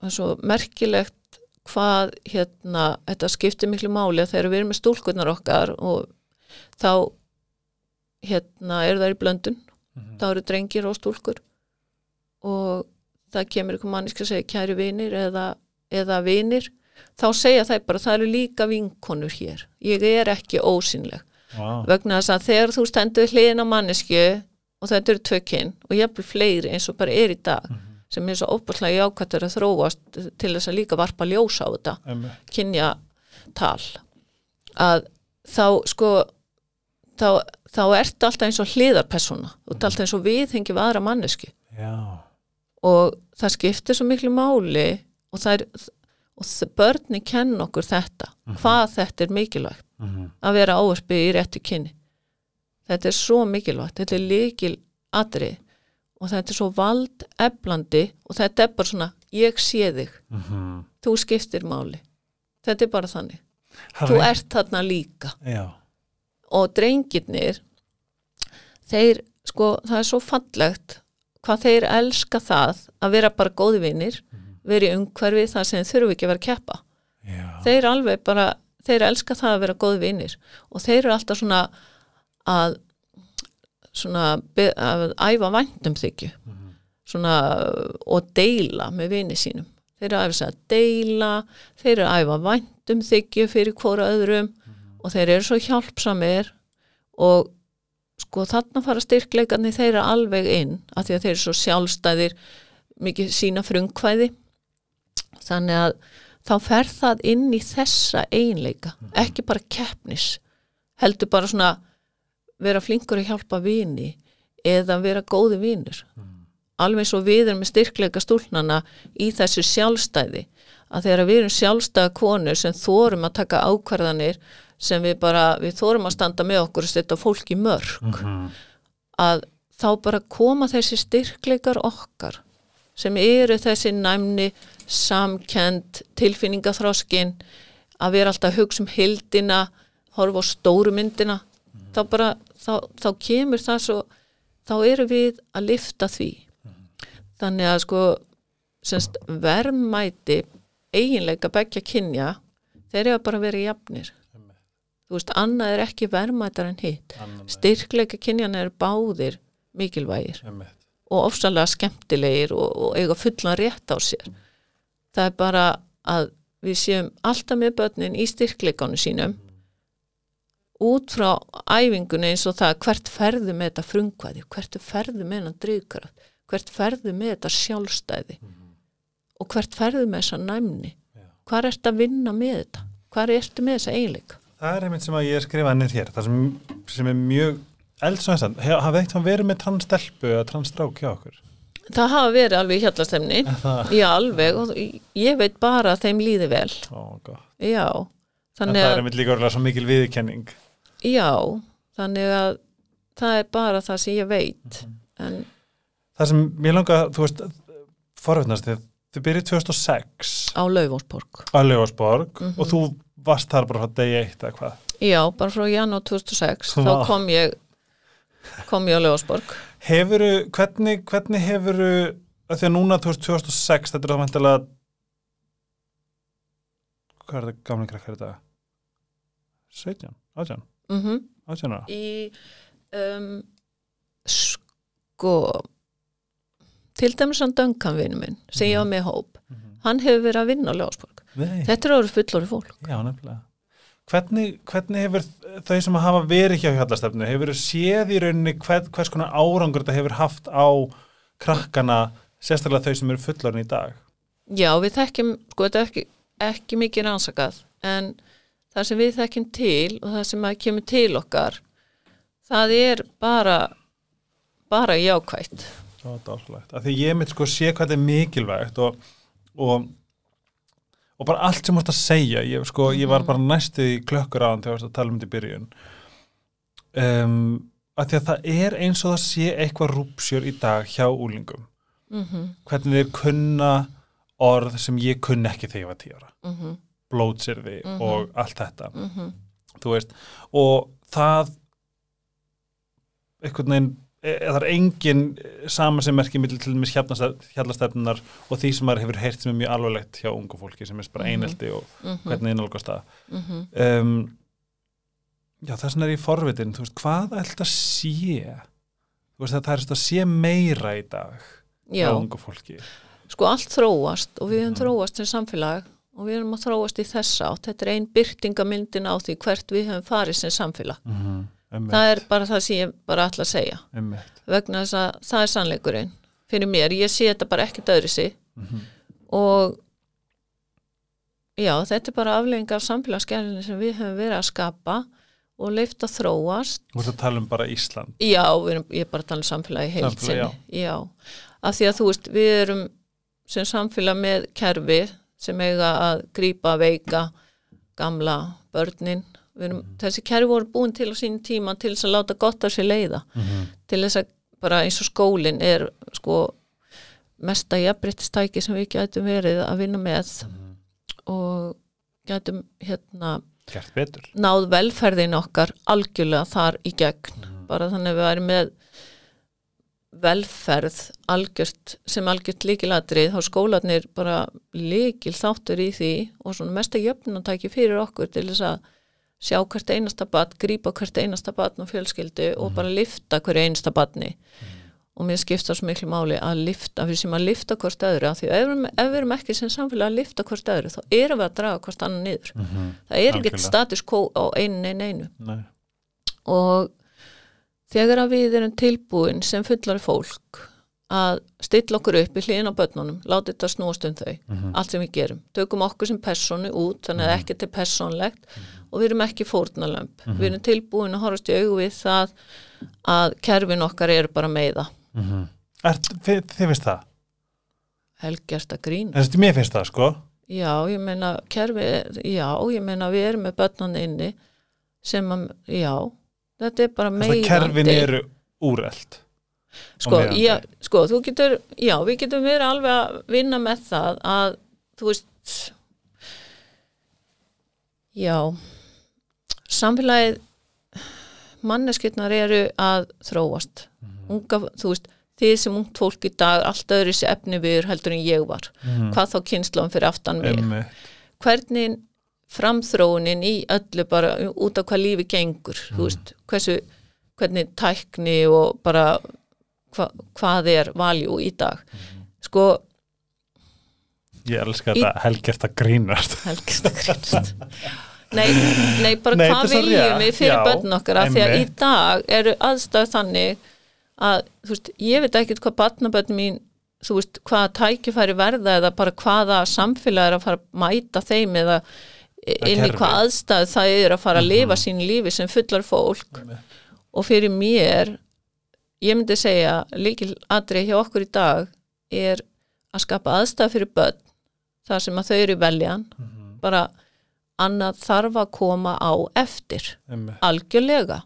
það er svo merkilegt hvað hérna þetta skiptir miklu máli þegar við erum með stúlkurnar okkar og þá hérna eru það í blöndun þá eru drengir og stúlkur. Og það kemur ykkur manniska að segja kæri vinir eða, eða vinir. Þá segja þær bara það eru líka vinkonur hér. Ég er ekki ósynleg Vá. vegna þess að þegar þú stendur hliðin á mannesku og þetta eru tvökinn og jafnvel fleiri eins og bara er í dag sem er svo óbúrslega jákvættur að þróast til þess að líka varpa ljósa á þetta Einmitt. kynja tal að þá sko þá, þá ertu alltaf eins og hliðarpersona þú ert alltaf eins og viðhengi við aðra mannesku já, og það skiptir svo miklu máli og það er og börni kenn okkur þetta hvað þetta er mikilvægt. Mhm. að vera áverfi í réttu kynni. Þetta er svo mikilvægt þetta er líkil atrið og þetta er svo vald eflandi og þetta er bara svona ég sé þig, Mhm. þú skiptir máli. Þetta er bara þannig. Það þú er- ert þarna líka. Já, og drengirnir þeir sko það er svo fallegt hvað þeir elska það að vera bara góði vinir vera í umhverfi þar sem þurfu ekki að vera að keppa. Já. þeir alveg bara, þeir elska það að vera góði vinir. Og þeir eru alltaf svona að svona að æfa væntum þykju. Svona og deila með vini sínum. Þeir eru að æfa að deila þeir eru að æfa væntum þykju fyrir hvora öðrum og þeir eru svo hjálpsamir og sko þarna fara styrkleikarnir þeirra alveg inn af því að þeir eru svo sjálfstæðir mikið sína frumkvæði. Þannig að þá fer það inn í þessa einleika ekki bara keppnis heldur bara svona vera flinkur að hjálpa vini eða vera góði vinur. Alveg svo við erum með styrkleika stúlnana í þessu sjálfstæði að þegar við erum sjálfstæða konur sem þórum að taka ákvarðanir sem við bara, við þórum að standa með okkur og setja fólk í mörg Mhm. að þá bara koma þessi styrkleikar okkar sem eru þessi næmni samkend, tilfinningaþroskin að vera alltaf hugsa um hildina, horfa á stóru myndina. Þá bara, þá, þá kemur það svo, þá eru við að lifta því. Þannig að sko semst, verðmæti eiginleika beggja kynja þeir eru bara að vera jafnir þú veist, annað er ekki verðmætar en hitt. Styrkleika kynjana eru báðir mikilvægir Einmitt. og ofsalega skemmtilegir og, og eiga fullan rétt á sér. Það er bara að við séum alltaf með börnin í styrkleikanu sínum út frá æfingunni eins og það hvert ferðu með þetta frungvæði hvert ferðu með þetta drýðkraft hvert ferðu með þetta sjálfstæði og hvert ferðu með þessa næmni. Já. hvað ertu að vinna með þetta? Hvað ertu með þessa eiginleika Það er einmitt sem að ég skrifa nýr hér það sem, sem er mjög eldsvæðan hafið eitt verið með transstelpu eða transstrák hjá okkur? Það hafa verið alveg í hjallastemni. Það, já alveg. Og ég veit bara að þeim líði vel. Ó, gott. já þannig það er að einmitt líka orðlega svo mikil viðkenning já þannig að það er bara það sem ég veit. En það sem mér langa, þú veist forveitnast, þið, þið byrjuð 2006 á Laufónsborg á Ljóasborg Mhm. og þú varst þar bara frá degi eitt eða hvað? Já, bara frá janúar 2006 Vá. þá kom ég kom ég á Laufónsborg Hefuru, hvernig, hvernig hefuru að því að núna 2006 þetta er það vantilega hvað er þetta gamlega krakkar þetta 17, 18 mm 18 ára? Í um, sko til dæmis hann Duncan vinnu minn sem ég var með í hóp Mhm. hann hefur verið að vinna á Laufónsborg Nei, þetta er orðið fullorði fólk já nefnilega hvernig, hvernig hefur þau sem hafa verið hjá hjallastefnu hefur séð í rauninni hvern, hvers konar árangur þetta hefur haft á krakkana sérstaklega þau sem eru fullorinn í dag Já, við þekkjum, sko, þetta er ekki, ekki mikið rannsakað, en það sem við þekkjum til og það sem að kemur til okkar, það er bara, bara jákvætt. Það var dálflegt. Af því ég mitt sko sé hvað þetta er mikilvægt og, og, og bara allt sem þú ert að segja. Ég, sko, ég var bara næstu í klökkur áðan þegar þú varst að tala um þetta í byrjun. Um, af því að það er eins og það sé eitthvað rúpsjör í dag hjá úlingum. Mm Hvernig þeir kunna orð sem ég kunni ekki þegar ég var tíu ára. -hmm, Blótsirði Mhm. og allt þetta. mm Þú veist. Og það einhvern veginn e- það er engin sama sem merkir til dæmis hjallastefnunar og því sem maður hefur heyrt sem er mjög alvarlegt hjá ungu fólki sem er bara Mhm. eineldi og -hmm, hvernig innálgast það mm um, já vegna er ég forvitin þú veist hvað ætla að sé þú veist að það er svona að sé meira í dag Já, hjá ungu fólki sko allt þróast og við höfum Mhm. þróast sem samfélag og við höfum að þróast í þessa átt. Þetta er ein byrtingamyndin á því hvert við höfum farið sem samfélag. mm -hmm. Það er bara það sem ég bara ætla að segja. einmitt vegna þess að það er sannleikurinn fyrir mér, ég sé þetta bara ekkert öðru sig mm -hmm. og já, þetta er bara aflegging af samfélagsgerðinni sem við höfum verið að skapa og leift að þróast þú veist að tala um bara Ísland já, erum, ég er bara að tala um samfélagi heilt Samfélag, sinni, já. af því að þú veist, við erum sem samfélag með kerfi sem eiga að grípa veika gamla börnin Erum, þessi kerfi voru búin til á sín tíma til þess að láta gott af sér leiða. Mm -hmm. til þess að bara eins og skólinn er sko mesta jafnbrittistæki sem við gætum verið að vinna með og gætum hérna náð velferðin okkar algjörlega þar í gegn. Bara þannig að við væri með velferð algjört, sem algjört líkilatrið þá skólanir bara líkil þáttur í því og svona mesta jöfnatæki fyrir okkur til þess að sjá hvert einasta batn, grípa hvert einasta batn og fjölskyldu og bara lifta hverju einasta batni og mér skipta svo miklu máli að lifta, við sem að lifta hvort öðru af því ef, ef við erum ekki sem samfélag að lifta hvort öðru þá erum við að draga hvort annan niður. Mm -hmm. það er ekkert status quo á einu neina einu Nei. og þegar að við erum tilbúin sem fullari fólk að stilla okkur upp í hlýðin á börnunum, láta þetta snúast um þau Mhm. allt sem við gerum, tökum okkur sem personu út, þannig að ekkert er persónlegt og við erum ekki fórnalömp við erum tilbúin að horfast í augu við það að kerfin okkar eru bara meiða. Mm -hmm. þið, veist það? Helgjart að grín. En þetta mér finnst það sko. Já, ég meina kerfi, já, ég meina við erum með börnan inni sem að, já þetta er bara að meiðandi. kerfin eru úreld sko, já, sko, þú getur já, við getum verið alveg að vinna með það að, þú veist já samfélagið manneskirnar eru að þróast. Unga, þú veist þið sem ungt fólk í dag allt öðru sér efni við heldur en ég var. Mhm. hvað þá kynnslóðum fyrir aftan mig. Einmitt. hvernig framþróunin í öllu bara út af hvað lífi gengur þú veist, hversu hvernig tækni og bara hva, hvað er valjú í dag. Sko, Ég elska þetta helgjert að grínast. Helgist að grænst nei, nei, bara Nei, hvað viljum við fyrir já, börn okkar af því að í dag eru aðstæð þannig að, þú veist, ég veit ekkert hvað barnabörn mín, þú veist, hvaða tækifæri verða eða bara hvaða samfélag er að fara að mæta þeim eða inn í. Mhm. hvað aðstæð það er að fara að lifa sín lífi sem fullar fólk og fyrir mér ég myndi segja líkil atrið hjá okkur í dag er að skapa aðstæð fyrir börn þar sem að þau eru veljan Mhm. bara annað þarf að koma á eftir Einmitt. algjörlega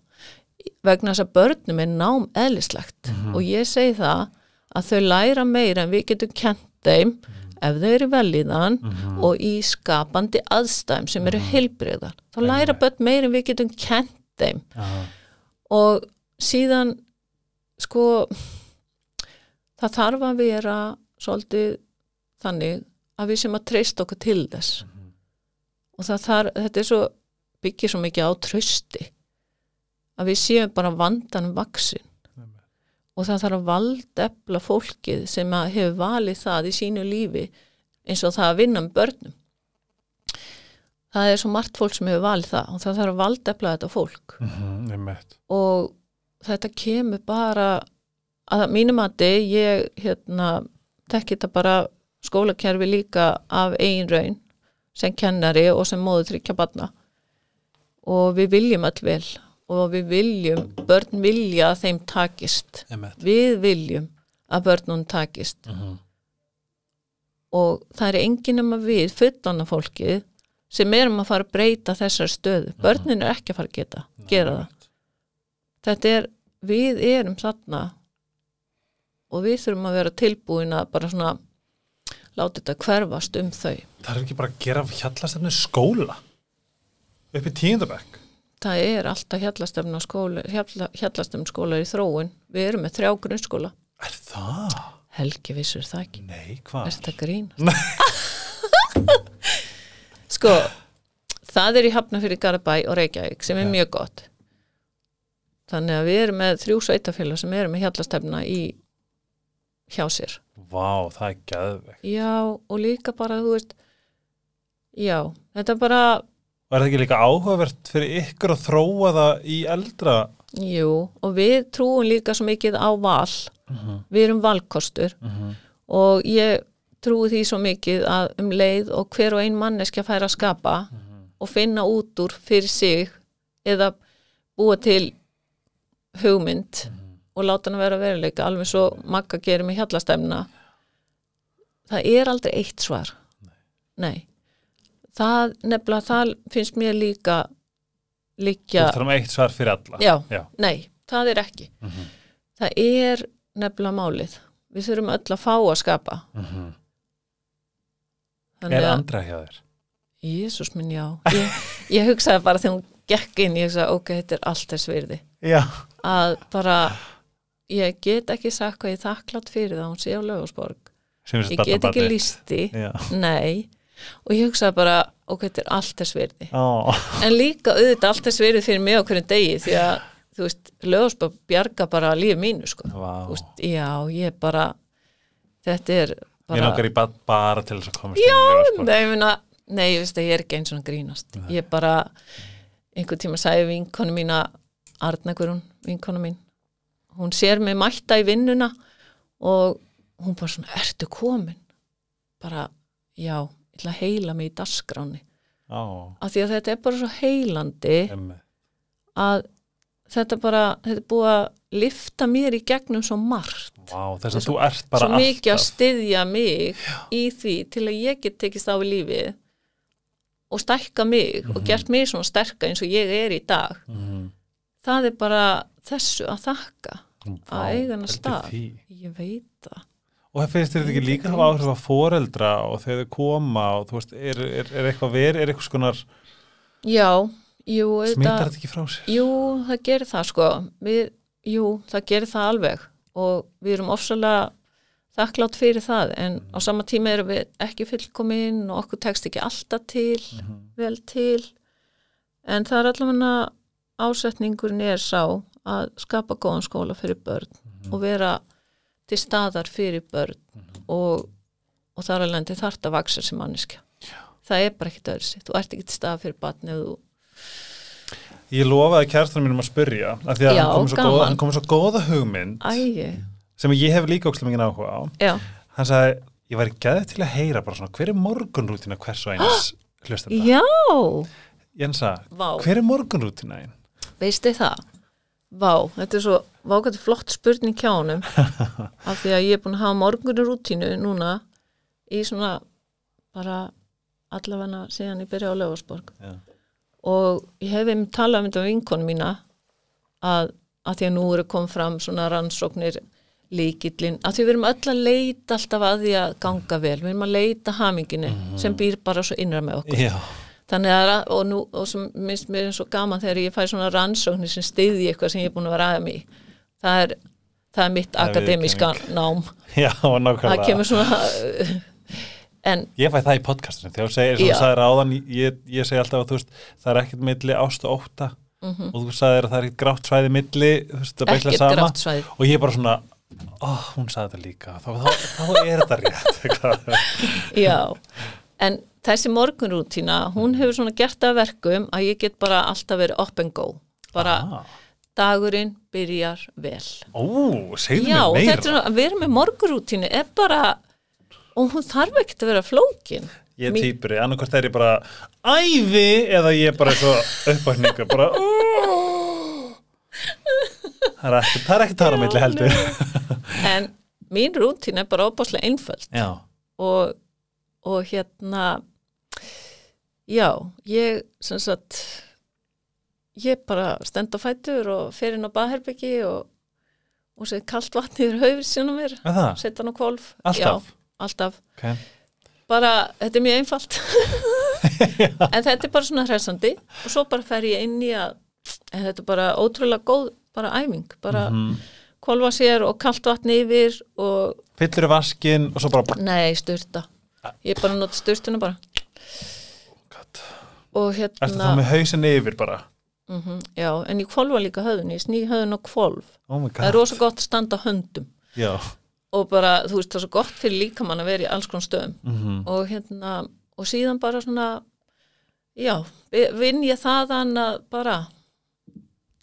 vegna þess að börnum er nám eðlislegt Mhm. og ég segi það að þau læra meira en við getum kent þeim Mhm. ef þau eru velíðan og í skapandi aðstæðum sem eru heilbriðar þá læra Einmitt. börn meira en við getum kent þeim Já. og síðan sko það þarf að vera svolítið þannig að við sem að treysta okkur til þess og þarf, þetta er svo byggir svo mikið á trösti að við séum bara vandan vaksin og það þarf að valdefla fólkið sem hefur valið það í sínu lífi eins og það að vinna með börnum. Það er svo margt fólk sem hefur valið það og það þarf að valdefla þetta fólk. Mhm, einmitt. og þetta kemur bara að mínum að ég hérna tekki þetta bara skólakerfi líka af eigin raun sem kennari og sem móður tryggja barna. Og við viljum öll vel og við viljum, börn vilja að þeim takist. Einmitt. við viljum að börnun takist. Mhm. og það er enginn nema við fullana fólkið sem erum að fara að breyta þessar stöðu. Börnin er ekki að fara að geta, gera það. þetta er, við erum þarna og við þurfum að vera tilbúin að bara svona láta þetta hverfast um þau. Það er ekki bara að gera hjallastefni skóla. Upp í tíundabæk það er alltaf hjallastefna skóla hjalla, hjallastefna skóla í þróun. Við erum með þrjá grunnskóla. Er það? Helgi vissur það ekki. Nei, er hvað? þetta grín? sko það er í Hafnafyrir Garabæ og Reykjavík sem er Já. mjög gott. Þannig að við erum með þrjú sveitafélag sem eru með hjallastefna í hjá sér Vá, það er geðvegt Já, og líka bara, þú veist, já, þetta er bara, er það ekki líka áhugavert fyrir ykkur að þróa það í eldra? Jú, og við trúum líka svo mikið á val, við erum valkostur. Og ég trúi því svo mikið að um leið og hver og ein manneskja fær að skapa og finna út úr fyrir sig eða búa til hugmynd og láta hann vera veruleika, alveg svo Magga gerir með hjallastefna það er aldrei eitt svar. Nei. Það nefnilega, það finnst mér líka Þú líka, þarfum eitt svar fyrir alla. Já, Já. nei það er ekki. Það er nefnilega málið. Við þurfum öll að fá að skapa. Mhm. þannig Er andra hjá þér? Jésús minn já. Ég, ég hugsaði bara þegar hún gekk inn ég hugsaði, ok, þetta er allt þess virði. Já. Að bara ég get ekki sagt hvað ég þakklátt fyrir það að hún sé á lögusborg ég get ekki Já. Nei, og ég hugsaði bara ok, þetta er allt þess virði. Ó, en líka auðvitað allt þess virði fyrir mig á hverjum degi því að, þú veist, lögusborg bjarga bara líf mínu, sko. Þú veist, já, ég bara þetta er bara langar í bad bara til þess að komast Já, nei, ég meina, nei, ég veist að ég er ekki eins og grínast. Ég bara einhvern tíma sagði vinkonu mína Arna Guðrún, vinkonu mín hún sér mig mætta í vinnuna og hún bara svona ertu komin? Bara, já, ég ætla að heila mig í dasgráni Ó, af því að þetta er bara svo heilandi emmi að þetta bara, þetta er búið að lifta mér í gegnum svo margt. Vá, þess að þú ert bara svo mikið að alltaf. styðja mig í því til að ég get tekist á við lífið og stækka mig og gert mig svona sterka eins og ég er í dag. Mhm. það er bara þessu að þakka að eiga hana pældu stað? því. ég veit það. Og það finnst þetta ekki líka hafa áhrif að foreldra og þegar þau koma og þú veist, er, er, er eitthvað verið, er eitthvað skonar já, jú, smittar þetta, ekki frá sér? jú, það gerir það sko. Við, jú, það gerir það alveg. Og við erum ofsalega þakklátt fyrir það en á sama tíma erum við ekki fullkomin og okkur tekst ekki alltaf til vel til. En það er allavega ásetningurinn er sá að skapa góðan skóla fyrir börn og vera til staðar fyrir börn Mhm. og, og þar alveg lendi þarft að vaksa sem manneskja. Það er bara ekkit öðru þú ert ekki til staðar fyrir ef þú Ég lofaði kærstunum mínum að spyrja af því að Já, hann kom góða, hann kom svo góða hugmynd ægi, sem ég hef líka ókslega mikið áhuga á. Já, hann sagði, ég væri gæðið til að heyra bara svona, hver er morgunrútina hvers og eins hlustenda? já. Jensa, hver er morgunrútina einn? veistu það Vá, þetta er svo vákvæmt flott spurning hjá honum. Af því að ég er búin að hafa morgunur rútínu núna í svona bara allavega síðan ég byrja á Löfarsborg Já. og ég hef einmitt talað um þetta um vinkonu mína að, að því að nú eru kom fram svona rannsóknir líkillin, að því við erum öll að leita alltaf að því að ganga vel, við erum að leita haminginu sem býr bara svo innra með okkur. Já, þannig að, og nú, og sem minnst mér er svo gaman þegar ég fæ svona rannsóknir sem stiði eitthvað sem ég er búin að vera aðeim í. Það er, það er mitt Það akademíska nám. Já, það kemur svona en Ég fæ það í podcastinu, þegar þú segir, sem þú sagðir áðan, ég, ég segi alltaf að þú veist, það er ekkert milli ást og ótta. Og þú sagðir að það er ekkert grátt svæði milli, þú veist, það ekkert sama. og ég er bara svona, ó, hún sagði þetta líka, þá, þá, þá er þetta rétt. Já, en þessi morgunrútína, hún hefur svona gert að verkum að ég get bara alltaf verið up and go. Bara Ah. dagurinn byrjar vel. Ó, segðu Já, mér meira. þetta er svona, að vera með morgunrútínu er bara, og hún þarf ekkert að vera flókin. Ég Mín- týpuri, annarkvært er ég bara æði eða ég er bara svo uppvækningu, bara. Það er ekki, það er ekki tára milli heldur. En mín rútína er bara óbáslega einföld Já, og, og hérna, já, ég, sem sagt, ég bara stend á fætur og fer inn á baðherbyggi og, og set kalt vatn yfir haufir sinna mér, er það? set hann á kvolf. Alltaf? Já, alltaf. Okay. Bara, þetta er mjög einfalt. en þetta er bara svona hressandi og svo bara fer ég inn í að, en þetta er bara ótrúlega góð, bara æfing, bara Mm. kvolfa sér og kalt vatn yfir og, Fyllur í vaskinn og svo bara nei, styrta. Ég bara að nota styrtuna bara. Og Ertu þá hérna, með hausin yfir bara? mm já, en ég kvolfa líka höfðun, ég sný höfðun á kvolf. Oh Það er god. rosa gott að standa höndum Já. og bara, þú veist, það er svo gott fyrir líkamann að vera í alls konar stöðum. Mm og hérna og síðan bara svona já, vi- vinn ég þaðan að bara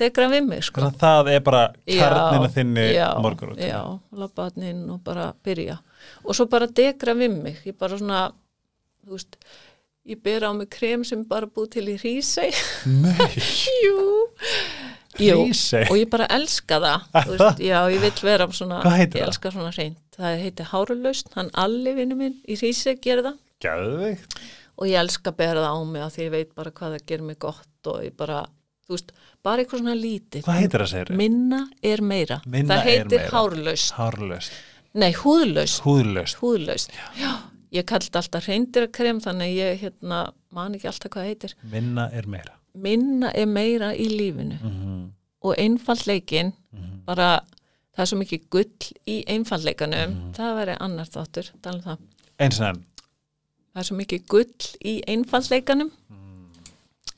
degra við mig sko. Þannig að það er bara kjarnina þinni já, morgunrútínu. já, labbaðnin og bara byrja og svo bara degra við mig ég bara svona, þú veist ég ber á mig krem sem bara búið til í hrísei Nei, jú, Hrísey? og ég bara elska það veist, já, ég vill vera svona heitir ég það? elska svona reynd, það heitir hárulaust hann allir vinnu minn í hrísei gerir það Gæðvikt. og ég elska að bera það á mig að því ég veit bara hvað það gerir mig gott og ég bara, þú veist, bara eitthvað svona lítið Hvað heitir það segir? minna er meira Minna það er heitir meira. hárlaust Hárlaust. nei, húðlaust, Húðlaust. húðlaust já. Ég kalli þetta alltaf reyndirkrem þannig ég hérna, man ekki alltaf hvað heitir Minna er meira. minna er meira í lífinu Mm og einfallleikin Mhm. bara, það er svo mikið gull í einfallleikanum, Mhm. það væri annar þáttur, um það Eins og enn. það er svo mikið gull í einfallleikanum Mm.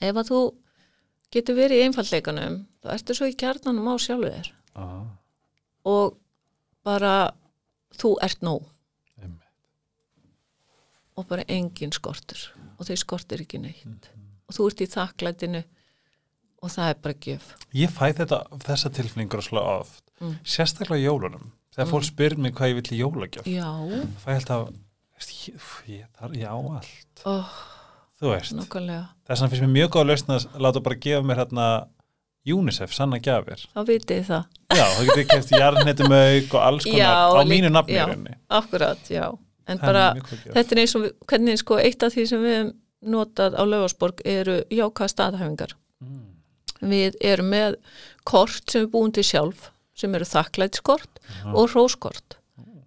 ef að þú getur verið í einfallleikanum þá ertu svo í kjarnanum á sjálfu þér Ah, og bara þú ert nóg. Og bara engin skortur og þau skortir ekki neitt og þú ert í þakklætinu og það er bara gjöf Ég fæ þetta, þessa tilfinningur að slá oft. Mm. Sérstaklega jólunum. Þegar fólk spyr mig hvað ég vill í jólagjöf. já, Fæ ég alltaf, ég, ég, þar, ég á allt. oh, Þú veist. Þess vegna finnst mér mjög góð að lausna að láta bara gefa mér hérna UNICEF, sanna gjafir. þá vitið þið það Já, þá getur ég keft jarnhetumuauk og alls konar Já, á mínu nafni í já. akkurat, já en bara, gjöf. þetta er eins og hvernig sko eitt af því sem við höfum notað á Laufarsborg eru jákvæða staðhæfingar Mm. við erum með kort sem við búum til sjálf sem eru þakklætskort og hróskort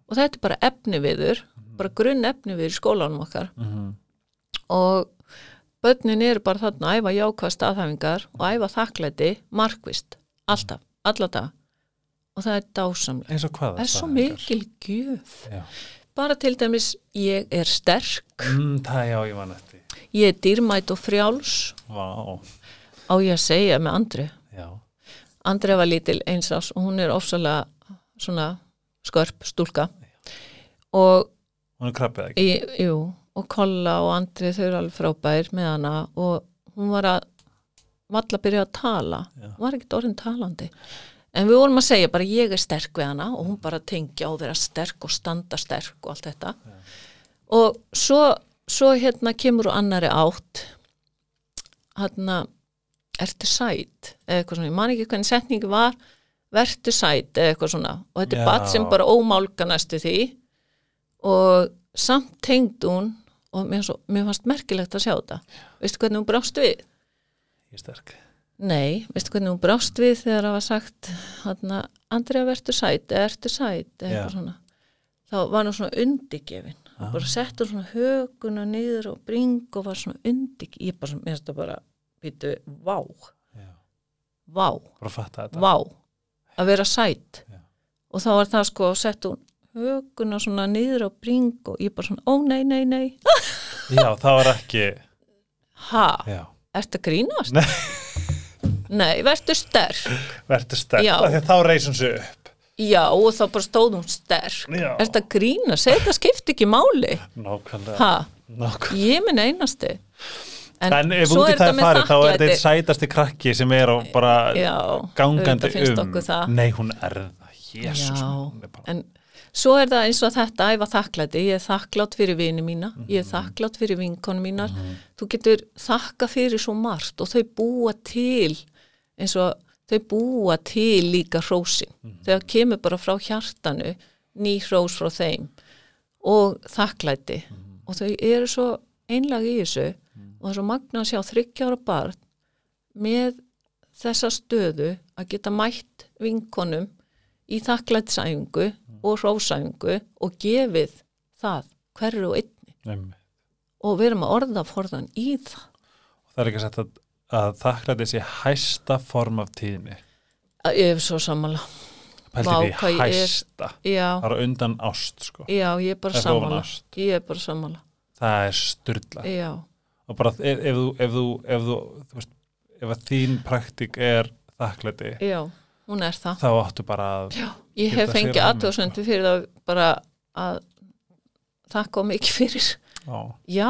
og þetta er bara efni viður bara grunn efni viður í skólanum okkar Mhm. og börnin eru bara þarna að æfa jákvæða staðhæfingar og æfa þakklæti markvist, alltaf, alla dag og það er dásamlega Eins og hvað? það er svo mikil gjöf Já. Bara til dæmis ég er sterk. Mm, það já, ég ég er dýrmæt og frjáls. Vá, á ég að segja með Andri? Já. Andri var lítil eins ás og hún er ofsalega svona skörp stúlka. Og hún er krabbið ekki? jú, og Kolla og Andri þau eru alveg frábær með hana. Og hún var að valla að byrja að tala. Já. hún var ekkert orðin talandi en við vorum að segja bara ég er sterk við hana og hún bara tengja og vera sterk og standa sterk og allt þetta. Og svo, svo hérna kemur úr annari átt. Hérna ertu sæt? eða eitthvað svona, ég man ekki hvernig setningi var. Vertu sæt eða eitthvað svona. Og þetta Já. er bat sem bara ómálga næstu því. Og samt tengd hún og mér, svo, mér fannst merkilegt að sjá þetta. Veistu hvernig hún brást við? ég er sterk Nei, veistu hvernig hún brást við þegar það var sagt hérna, Andrea vertu sæt eða ertu sæt? Eða Já. eitthvað svona. Þá var hún svona undirgefin. Og bara settur svona höguna niður og bring og var svona undig ég bara, mér finnst það bara, býtu, vá. Já. vá, að vá. Að vera sæt. Já. og þá var það sko sett hún höguna svona niður og bring og ég bara svona, ó nei, nei, nei. Já, það var ekki ha, ertu að grínast? Nei. Nei, vertu sterk. Verður sterk. Af því að þá reysum sig upp. Já, og þá bara stóð hún sterk. Já. ertu að grínast? Þetta skipti ekki máli. Nákvæmlega. Nákvæmlega. ég minn einasti. En ef svo út í er það þetta er farið þá er þetta eitt sætasti krakki sem er á bara já, gangandi um. Nei, hún er það, er bara, en svo er það eins og þetta æfa þakklæti, ég er þakklátt fyrir vini mína, ég er þakklátt fyrir vinkonu mínar, þú getur þakka fyrir svo margt og þau búa til eins og þau búa til líka hrósin þegar kemur bara frá hjartanu ný hrós frá þeim og þakklæti. Og þau eru svo einlag í þessu og það er svo magna að sjá þryggjára barn með þessa stöðu að geta mætt vinkonum í þakklætsæfingu og hrósæfingu og gefið það hverju og einni. Einmitt. og við erum að orða forðan í það. Það er ekki að, að þakklæti sé hæsta form af tíðni? Að Ég er svo sammála. Hvað því hæsta. Já, Það er undan ást sko. Já, ég er bara sammála. Ég er bara sammála. Það er styrla Já, og bara ef, ef, þú, ef, þú, ef, þú, þú veist, ef að þín praktik er þakklæti já, hún er það. þá áttu bara að Já, ég hef fengið aðtöðsöndu fyrir það bara að þakka mikið fyrir. Á, Já,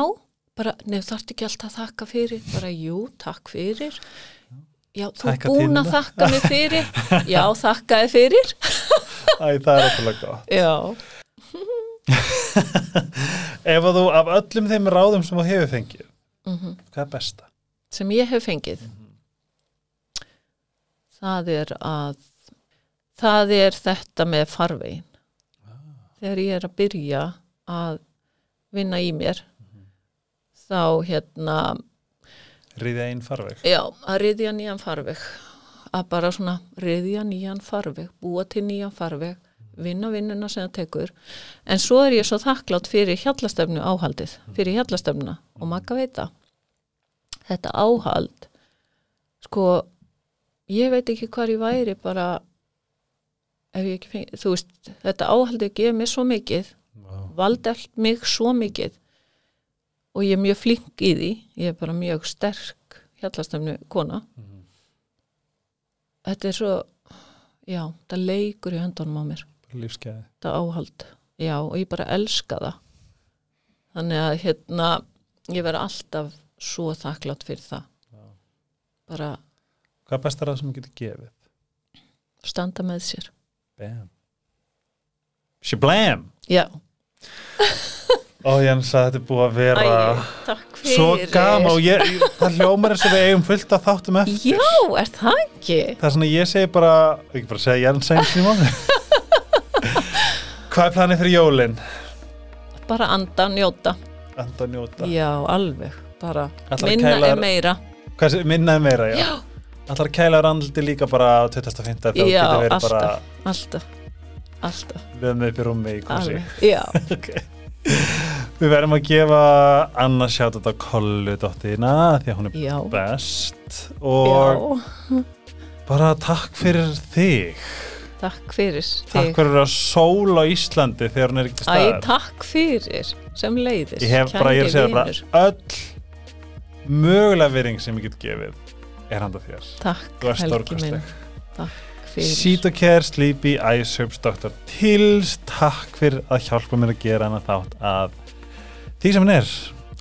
bara, nefn þarft ekki alltaf að þakka fyrir, bara jú, takk fyrir. Já, þú Þakka búin að þakka mig fyrir. Já, þakkaði fyrir. Æ, það er alltaf gott. Já, Ef að þú af öllum þeim ráðum sem þú hefur fengið mm hvað er besta? sem ég hef fengið? Það er að það er þetta með farvegin þegar ég er að byrja að vinna í mér þá hérna Ríðið einn farveg. Já, að riðja nýjan farveg. Að bara svona riðja nýjan farveg búa til nýjan farveg vinna vinnuna sem það tekur. En svo er ég svo þakklátt fyrir hjallastöfnu áhaldið, fyrir hjallastöfnuna og maður veit það. Þetta áhald sko ég veit ekki hvar ég væri bara ef ég ekki fengi, þú veist, þetta áhaldið gefið mér svo mikið valdi allt mig svo mikið og ég er mjög flink í því. Ég er bara mjög sterk hjallastöfnu kona. Þetta er svo já, það leikur í höndunum á mér. Lífskeiði þetta áhald, já, og ég bara elska það. Þannig að hérna ég verði alltaf svo þakklátt fyrir það. Bara Hvað er besta ráð sem getur gefið? standa með sér. Bam. Shablam! Já, Ó Jens að þetta er búið að vera Æ, Svo gama og ég, ég- það hljómar eins og við eigum fullt að þáttum eftir. Já, er það ekki? Það er svona ég segi bara ekki bara segja Jens eins í mánu Hvað er planið fyrir jólin? bara anda, njóta. Anda og njóta. Já, alveg, bara minna kæla er meira. Hvað sé, minnaði meira, já, já, Ætlar að kæla randliti líka bara á 25. þá Já, alltaf. bara alltaf. Alltaf, löðum upp í rúmi í alveg. Já, okay. Við verðum að gefa annars sjátt þetta kollu dóttina því að hún er já, best. Og já. bara takk fyrir þig. Takk fyrir Takk þig. fyrir að sól á Íslandi þegar hún er ekki til Æ, takk fyrir sem leiðis Ég hef bara, ég er að segja bara öll mögulega vering sem ég get gefið er handa þér. Takk, Helgi minn. Takk fyrir. Cetocare, Sleepy, Iceherbs, Dr. Tills. Takk fyrir að hjálpa mér að gera hana þátt að því sem hann er.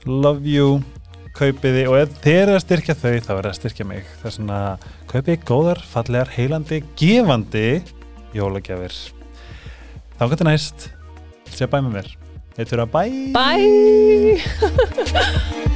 Love you, kaupiði og ef þið eru að styrkja þau þá er það að styrkja mig. Það er svona, kaupiði góðar, fallegar, heilandi gefandi jólagjafir. Þá getur næst. Sé bæ með mér? Þetta er að bæ. Bye!